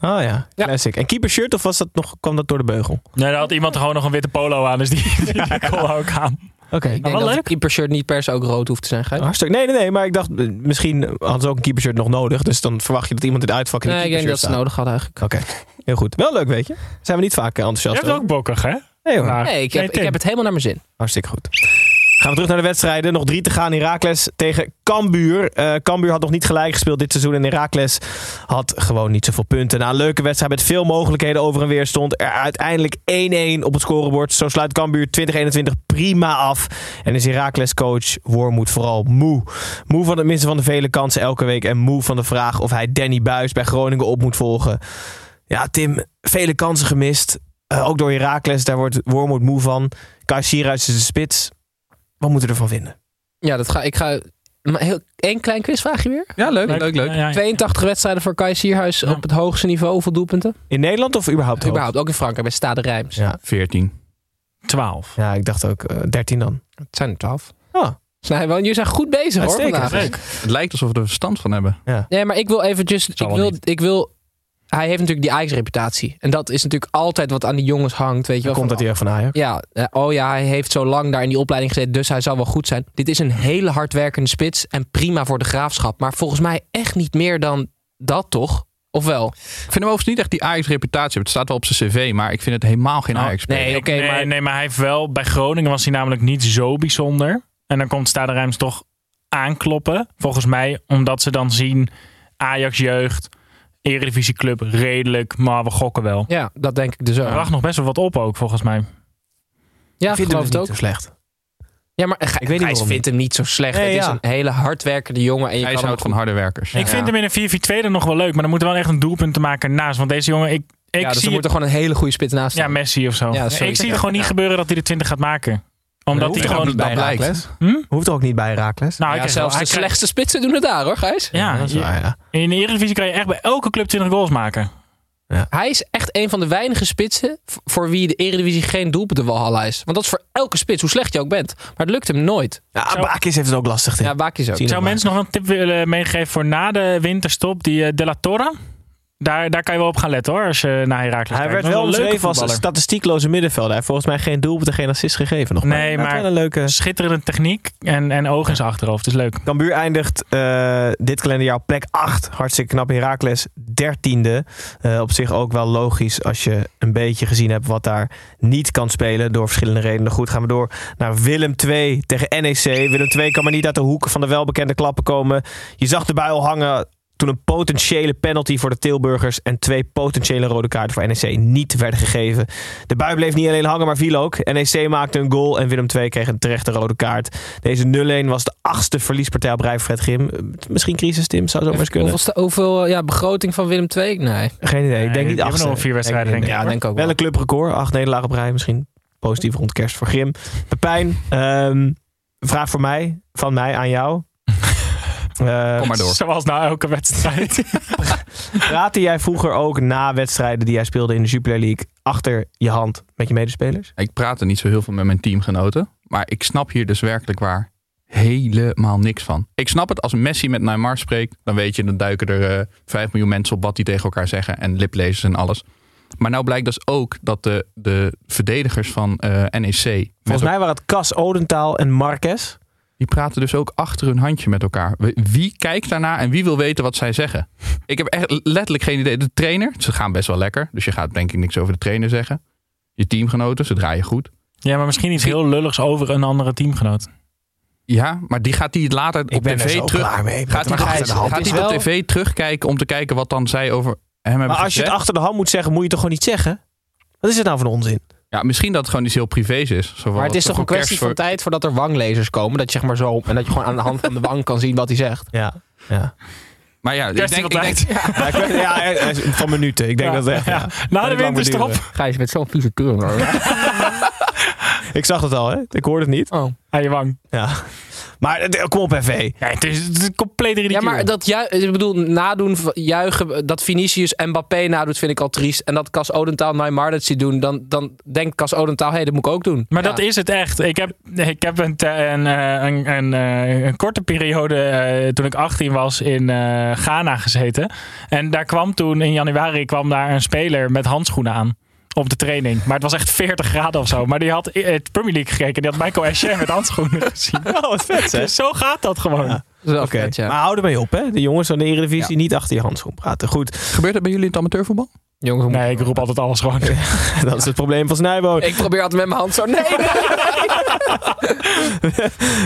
Oh ja, Ja. classic. En keeper shirt of was dat nog, kwam dat door de beugel? Nee, dan had iemand gewoon nog een witte polo aan, dus die, die, die kon ook aan. Oké. Ik denk wel dat leuk. een keepershirt niet per se ook rood hoeft te zijn. Gijs. Hartstikke. Nee, nee, nee. Maar ik dacht, eh, misschien hadden ze ook een keeper shirt nog nodig. Dus dan verwacht je dat iemand de uitvak in Nee, ik denk dat keepershirt ze staat. nodig hadden eigenlijk. Oké, heel goed. Wel leuk, weet je. Zijn we niet vaak eh, Je enthousiast hebt over. ook bokkig, hè? Nee hoor, Nou, Nee, ik heb, ik heb het helemaal naar mijn zin. hartstikke goed. Gaan we terug naar de wedstrijden. Nog drie te gaan. Herakles tegen Cambuur. Eh Cambuur had nog niet gelijk gespeeld dit seizoen. En Herakles had gewoon niet zoveel punten. Na een leuke wedstrijd met veel mogelijkheden over en weer stond er uiteindelijk 1-1 op het scorebord. Zo sluit Cambuur 2021 prima af. En is Herakles coach Wormoed vooral moe. Moe van het missen van de vele kansen elke week. En moe van de vraag of hij Danny Buis bij Groningen op moet volgen. Ja, Tim, vele kansen gemist. Eh, ook door Herakles, daar wordt Wormoed moe van. Kai Sierhuis is de spits. Wat moeten we ervan vinden? Ja, dat ga, ik ga... Maar heel, één klein quizvraagje weer. Ja, leuk, leuk, leuk. Ja, ja. 82 wedstrijden voor Kai Sierhuis op het hoogste niveau. Hoeveel doelpunten? In Nederland of überhaupt? hoog? Überhaupt, ook in Frankrijk bij Stade Rijms. Ja. 14. 12. Ja, ik dacht ook eh 13 dan. Het zijn er 12. Oh, Snijboon, jullie zijn goed bezig hoor vandaag. Het lijkt alsof we er verstand van hebben. Nee, maar ik wil eventjes... Ik wil, ik wil... Hij heeft natuurlijk die Ajax-reputatie. En dat is natuurlijk altijd wat aan die jongens hangt. Weet je wel, komt dat hier van Ajax? Ja, eh, oh ja, hij heeft zo lang daar in die opleiding gezeten, dus hij zal wel goed zijn. Dit is een hele hardwerkende spits en prima voor de graafschap. Maar volgens mij echt niet meer dan dat, toch? Of wel? Ik vind hem overigens niet echt die Ajax-reputatie. Het staat wel op zijn cv, maar ik vind het helemaal geen ajax Oh, nee, oké, nee, maar... nee, maar hij heeft wel... Bij Groningen was hij namelijk niet zo bijzonder. En dan komt Stade Rijms toch aankloppen. Volgens mij, omdat ze dan zien... Ajax jeugd, eredivisieclub, redelijk. Maar we gokken wel. Ja, dat denk ik dus ook. Er wacht nog best wel wat op ook, volgens mij. Ja, ik vind geloof het het niet ook. zo slecht. Ja, maar Gijs weet niet vindt hem niet zo slecht. Nee, het is ja. een hele hardwerkende jongen. En je Hij kan houdt van harde werkers. ik vind hem in een 4-4-2 dan nog wel leuk. Maar dan moet er wel echt een doelpunt te maken naast. Want deze jongen, ik, ik ja, dus er zie moet er gewoon een hele goede spits naast Ja, staan. Messi of zo. Ja, ik zie het gewoon niet gebeuren dat hij de 20 gaat maken. Omdat hij gewoon... niet bij dat blijkt. Herakles? Hm? Hoeft er ook niet bij Herakles? Nou, Ja, zelfs de slechtste spitsen doen het daar hoor, Gijs. Ja, dat is je- waar, ja. in de Eredivisie kan je echt bij elke club 20 goals maken. Hij is echt een van de weinige spitsen voor wie de Eredivisie geen doelpuntenwalhalla is. Want dat is voor elke spits, hoe slecht je ook bent. Maar het lukt hem nooit. Ja, Bakis heeft het ook lastig. Ja, Bakis ook. Zou mensen nog een tip willen meegeven voor na de winterstop. Die eh, De La Torre. Daar, daar kan je wel op gaan letten hoor, als je naar Herakles Hij werd wel omschreven als een statistiekloze middenvelder. Hij heeft volgens mij geen doelpunt, geen assist gegeven nog. Nee, maar- wel een leuke... Schitterende techniek en, en oog in zijn achterhoofd. is leuk. Cambuur eindigt eh, dit kalenderjaar op plek 8. Hartstikke knap. Herakles 13e. Eh, op zich ook wel logisch als je een beetje gezien hebt wat daar niet kan spelen. Door verschillende redenen. Goed, gaan we door naar Willem 2 tegen NEC. Willem 2 kan maar niet uit de hoek van de welbekende klappen komen. Je zag de bui al hangen toen een potentiële penalty voor de Tilburgers en twee potentiële rode kaarten voor NEC niet werden gegeven. De bui bleef niet alleen hangen, maar viel ook. NEC maakte een goal en Willem II kreeg een terechte rode kaart. Deze 0-1 was de achtste verliespartij op rij voor Fred Grim. Eh, Misschien crisis, Tim, zou zo maar eens kunnen. Hoeveel, hoeveel ja, begroting van Willem II? Nee. Geen idee. Ik denk niet achtste. nog vier wedstrijden, denk ik. Ja, denk ook Wel wel. een clubrecord. Acht nederlagen op rij. Misschien positief rond kerst voor Grim. Pepijn, ehm, vraag voor mij, van mij aan jou. Eh, Kom maar door. Zoals na elke wedstrijd. Praatte jij vroeger ook na wedstrijden die jij speelde in de Jupiler League achter je hand met je medespelers? Ik praat er niet zo heel veel met mijn teamgenoten. Maar ik snap hier dus werkelijk waar helemaal niks van. Ik snap het als Messi met Neymar spreekt. Dan weet je, dan duiken er eh 5 miljoen mensen op wat die tegen elkaar zeggen. En liplezers en alles. Maar nou blijkt dus ook dat de, de verdedigers van eh, NEC... Volgens mij waren het Cas Odentaal en Marquez. Die praten dus ook achter hun handje met elkaar. Wie kijkt daarna en wie wil weten wat zij zeggen? Ik heb echt letterlijk geen idee. De trainer, ze gaan best wel lekker. Dus je gaat denk ik niks over de trainer zeggen. Je teamgenoten, ze draaien goed. ja, maar misschien iets heel lulligs over een andere teamgenoot. Ja, maar die gaat die later Ik op ben er tv zo terug. klaar mee. Gaat hij Maar toch- achter de hand gaat hij op tv terugkijken om te kijken wat dan zij over hem hebben Maar als je het achter de hand moet zeggen, moet je het toch gewoon niet zeggen? Wat is het nou voor een onzin? Ja, misschien dat het gewoon iets heel privés is. Zo Maar het is toch een kwestie van tijd voordat er wanglezers komen. Dat je zeg maar zo. En dat je gewoon aan de hand van de wang kan zien wat hij zegt. Ja. ja. Maar ja, ik denk, van ik denk, Ja, ik ja, eh, van minuten. Ik denk Ja, dat het echt. ja. Ja. Na de lang winterstop. duren. Gijs met zo'n vieze keur. Ik zag het al, hè? Ik hoorde het niet. Oh. Aan je wang. Ja. Maar eh, kom op, FV. Ja, het, is, het is compleet Ja, ridicule. maar dat ju ik bedoel, nadoen, juichen, dat Vinicius Mbappé nadoet, vind ik al triest. En dat Cas Odentaal Neymar dat ziet doen, dan, dan denkt Cas Odentaal, hé, hey, dat moet ik ook doen. Maar Ja. dat is het echt. Ik heb, ik heb een, een, eh, een, een, eh, een korte periode, toen ik 18 was, in eh, Ghana gezeten. En daar kwam toen, in januari, kwam daar een speler met handschoenen aan. Op de training. Maar het was echt 40 graden of zo. Maar die had het Premier League gekeken. Die had Michael Essien met handschoenen gezien. Oh, wat vet, hè? Dus zo gaat dat gewoon. Ja. Oké, vet, ja. maar hou ermee op, hè? De jongens van de Eredivisie niet achter je handschoen praten. Goed, gebeurt dat bij jullie in het amateurvoetbal? Jongens, Nee, ik roep altijd alles gewoon. dat is het probleem van Snijboon. ik probeer altijd met mijn hand zo, nee, nee.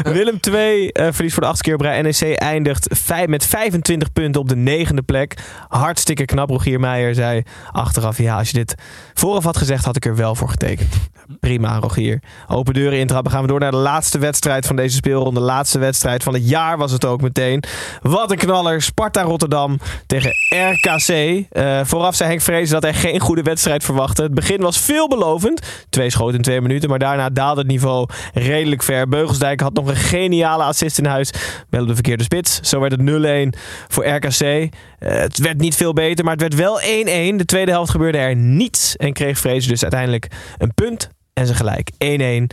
Willem 2 eh verliest voor de achtste keer op rij. NEC eindigt vijf, met 25 punten op de negende plek. Hartstikke knap. Rogier Meijer zei achteraf... ja, als je dit vooraf had gezegd, had ik er wel voor getekend. Prima, Rogier. Open deuren intrappen. Gaan we door naar de laatste wedstrijd van deze speelronde. De laatste wedstrijd van het jaar was het ook meteen. Wat een knaller. Sparta Rotterdam tegen RKC. Eh, vooraf zei Henk Vrezen dat hij geen goede wedstrijd verwachtte. Het begin was veelbelovend. Twee schoten in twee minuten. Maar daarna daalde het niveau redelijk ver. Beugelsdijk had nog een geniale assist in huis. Wel op de verkeerde spits. Zo werd het 0-1 voor RKC. Eh, het werd niet veel beter, maar het werd wel 1-1. De tweede helft gebeurde er niets. En kreeg Vrezen dus uiteindelijk een punt en ze gelijk. 1-1.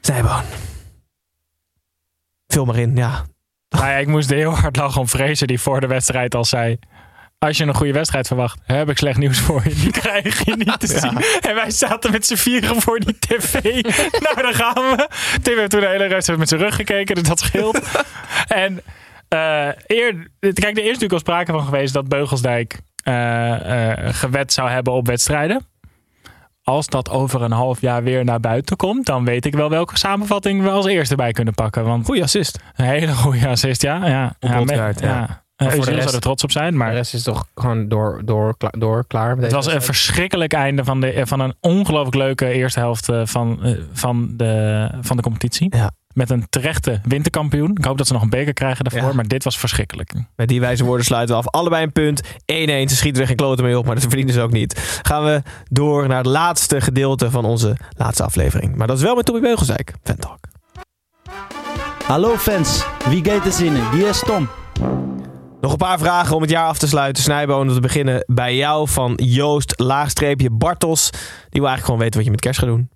Snijboon. Vul maar in, ja. Nou ja, ik moest heel hard lachen om Vrezen die voor de wedstrijd al zei... Als je een goede wedstrijd verwacht, heb ik slecht nieuws voor je. Die krijg je niet te zien. En wij zaten met z'n vieren voor die tv. nou, daar gaan we. Tim heeft toen de hele rest met zijn rug gekeken, dus dat scheelt. en eh, eer, kijk, er is natuurlijk al sprake van geweest dat Beugelsdijk eh, gewet zou hebben op wedstrijden. Als dat over een half jaar weer naar buiten komt, dan weet ik wel welke samenvatting we als eerste bij kunnen pakken. Want Goeie assist. een hele goede assist, ja. ja. Ja, ja. Uh, voor de zou rest- er trots op zijn, maar De rest is toch gewoon door, door, kla- door klaar. met het was een verschrikkelijk einde van, de, van een ongelooflijk leuke eerste helft eh, van, eh, van, de, van de competitie. Ja. Met een terechte winterkampioen. Ik hoop dat ze nog een beker krijgen daarvoor, Ja. maar dit was verschrikkelijk. Met die wijze woorden sluiten we af. Allebei een punt. 1-1. Ze schieten er geen kloten mee op, maar dat verdienen ze ook niet. Gaan we door naar het laatste gedeelte van onze laatste aflevering. Maar dat is wel met Tommy Beugelsdijk. Fantalk. Hallo fans, wie gaat er zinnen? Wie is Tom? Nog een paar vragen om het jaar af te sluiten. Snijboon, om te beginnen bij jou van Joost, laagstreepje Bartels. Die wil eigenlijk gewoon weten wat je met kerst gaat doen.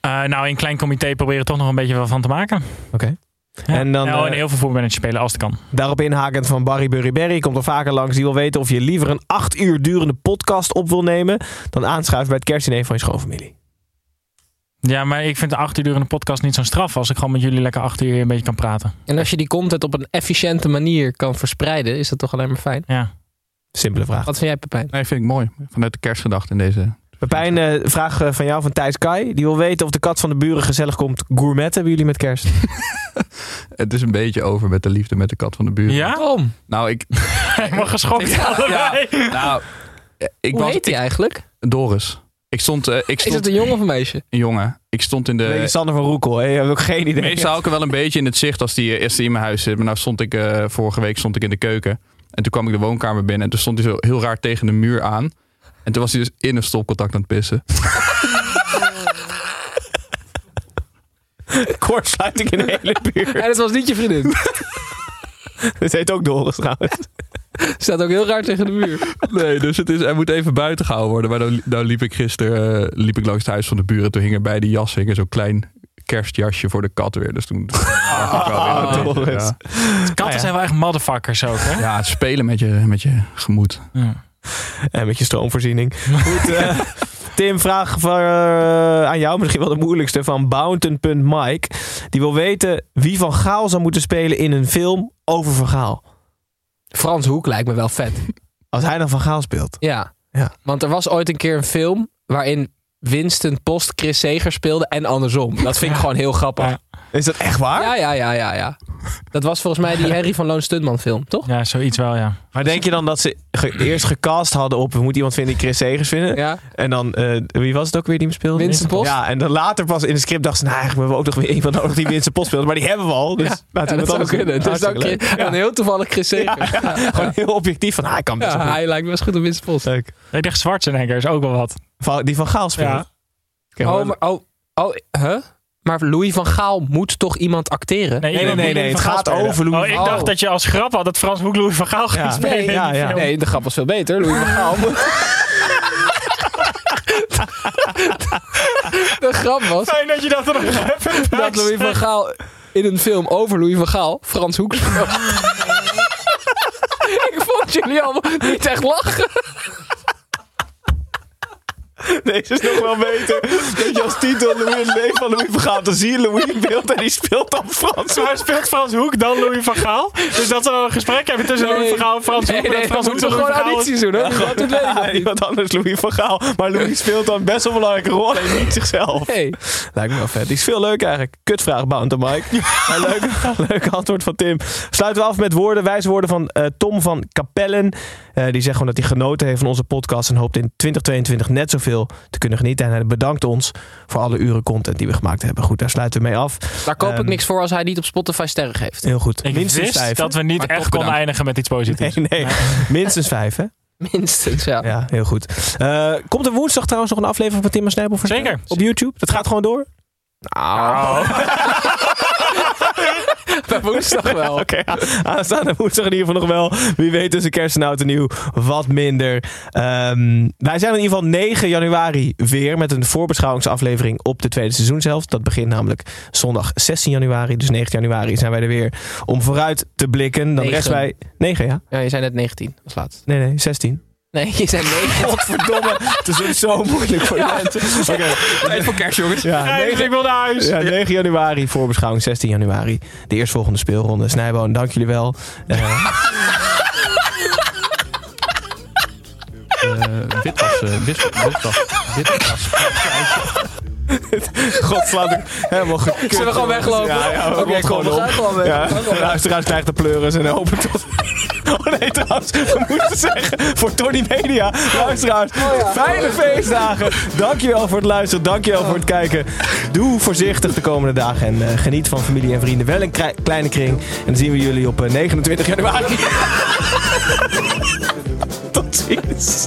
Eh, nou, in klein comité proberen toch nog een beetje wel van te maken. Oké. Ja. En dan, Nou, en eh, heel veel voetbalmanager spelen als het kan. Daarop inhakend van Barry Burry Berry komt er vaker langs. Die wil weten of je liever een acht uur durende podcast op wil nemen... dan aanschuiven bij het kerstdiner van je schoonfamilie. Ja, maar ik vind de acht uur durende podcast niet zo'n straf als ik gewoon met jullie lekker acht uur een beetje kan praten. En als je die content op een efficiënte manier kan verspreiden, is dat toch alleen maar fijn. Ja. Simpele vraag. Wat vind jij, Pepijn? Nee, vind ik mooi. Vanuit de kerstgedachte in deze. Pepijn, eh, vraag eh, van jou van Thijs Kai. Die wil weten of de kat van de buren gezellig komt gourmetten bij jullie met kerst. Het is een beetje over met de liefde met de kat van de buurt. Ja? Waarom? Nou, ik. Helemaal geschokt Ja, allebei. Nou, ik Hoe was. heet die ik- eigenlijk? Doris. Ik stond. eh, ik Is stond het een jongen of een meisje? een jongen. Ik stond in de. Beetje Sander van Roekel, hè? Je hebt ook geen idee. Meestal hou ik er wel een beetje in het zicht als die eerst in mijn huis zit. Maar nou stond ik eh, vorige week stond ik in de keuken. En toen kwam ik de woonkamer binnen. En toen stond hij zo heel raar tegen de muur aan. En toen was hij dus in een stopcontact aan het pissen. Kortsluiting in de hele buurt. En het was niet je vriendin. Het heet ook Doris trouwens. Staat ook heel raar tegen de muur. Nee, dus het is, hij moet even buiten gehouden worden. Maar nou, nou liep ik gisteren eh, liep ik langs het huis van de buren. Toen hing er bij die jas hing er zo'n klein kerstjasje voor de kat weer. Dus toen... Ah, ja. Katten zijn wel echt motherfuckers ook, hè? ja, het spelen met je, met je gemoed. Ja. En met je stroomvoorziening. Goed, eh, Tim, vraag voor, eh, aan jou misschien wel de moeilijkste van Bounton.mike. Die wil weten wie Van Gaal zou moeten spelen in een film over Van Gaal. Frans Hoek lijkt me wel vet. Als hij dan Van Gaal speelt. Ja. Ja. Want er was ooit een keer een film waarin Winston Post Chris Seger speelde en andersom. Dat vind ik gewoon heel grappig. Ja. Is dat echt waar? Ja, ja, ja, ja, ja. Dat was volgens mij die Harry van Loon Stuntman film, toch? Ja, zoiets wel, ja. Maar denk je dan dat ze ge- eerst gecast hadden op... we moeten iemand vinden die Chris Segers vinden? Ja. En dan, eh, wie was het ook weer die hem speelde? Winston Post? Ja, en dan later pas in de script dachten ze... nou, eigenlijk hebben we ook nog weer iemand nodig die Winston Post speelde. Maar die hebben we al. Dus Ja, laten ja, we dat zou kunnen. Dus dan, heel toevallig Chris Seger. Ja, Gewoon heel objectief van... ah, hij kan best Ja, wel hij lijkt me best goed op Winston Post. Leuk. Ik dacht Schwarzenegger is ook wel wat. Van- Die Van Gaal speelt. Ja. Oké, Oh, maar- maar, oh, oh, huh? Maar Louis van Gaal moet toch iemand acteren? nee, nee, nee, Louis het gaat spelen. over Louis Oh, ik van Gaal. dacht dat je als grap had dat Frans Hoek Louis van Gaal ging Ja. spelen. Nee, ja. Nee, de grap was veel beter. Louis van Gaal moet... de grap was Fijn dat je dat er nog even dat Louis van. Gaal in een film over Louis van Gaal Frans Hoek speelt. ik vond jullie allemaal niet echt lachen. Deze is nog wel beter. Dat je als titel Louis het leven van Louis van Gaal. Dan zie je Louis in beeld en die speelt dan Frans. Maar speelt Frans Hoek dan Louis van Gaal? Dus dat ze dan een gesprek hebben tussen Nee. Louis van Gaal en Frans Hoek. Nee, nee, en Frans Hoek we gewoon audities doen, hoor. Ja, Dat ja, iemand anders Louis van Gaal. Maar Louis speelt dan best wel een belangrijke rol. Alleen niet zichzelf. Hey. Lijkt me wel vet. Die is veel leuk eigenlijk. Kutvraag, Bounty Mike. Maar leuk, leuk antwoord van Tim. Sluiten we af met woorden, wijze woorden van eh, Tom van Capellen. Eh, die zegt gewoon dat hij genoten heeft van onze podcast. En hoopt in 2022 net zoveel te kunnen genieten. En hij bedankt ons voor alle uren content die we gemaakt hebben. Goed, daar sluiten we mee af. Daar koop ik Ehm, niks voor als hij niet op Spotify sterren geeft. Heel goed. Ik minstens wist vijf. dat we niet echt konden bedankt. eindigen met iets positiefs. Nee, nee. Minstens vijf, hè? Minstens, ja. Ja, heel goed. Eh, komt er woensdag trouwens nog een aflevering van Tim en Snijbel? Zeker. Op YouTube? Dat gaat gewoon door? Nou. Bij woensdag wel. Oké, ja. aanstaande woensdag in ieder geval nog wel. Wie weet tussen kerst en oud en nieuw wat minder. Ehm, wij zijn in ieder geval 9 januari weer met een voorbeschouwingsaflevering op de tweede seizoen zelf. Dat begint namelijk zondag 16 januari. Dus 9 januari zijn wij er weer om vooruit te blikken. Dan rest wij... 9, ja? Ja, je zei net 19 als laatst. Nee, nee, 16. Nee, je zei 9. Godverdomme, het is ook zo moeilijk voor je mensen. Oké, voor kerst, jongens. ja, Hey, 9, ik wil naar huis. Ja, 9 januari, voorbeschouwing 16 januari. De eerstvolgende speelronde. Snijboon, dank jullie wel. Eh, Eh, witwas, eh, wit- witwas, witwas. God slaat ik helemaal gekut. Zullen we gewoon weglopen? Ja, ja, we gaan gewoon weg. Ja, de luisteraars krijgen de pleuris en hopen tot... Oh nee, trouwens, we moeten zeggen voor Tony Media, luisteraars, fijne feestdagen. Dankjewel voor het luisteren, dankjewel voor het kijken. Doe voorzichtig de komende dagen en eh, geniet van familie en vrienden. Wel een kleine kring. En dan zien we jullie op eh, 29 januari. Tot ziens.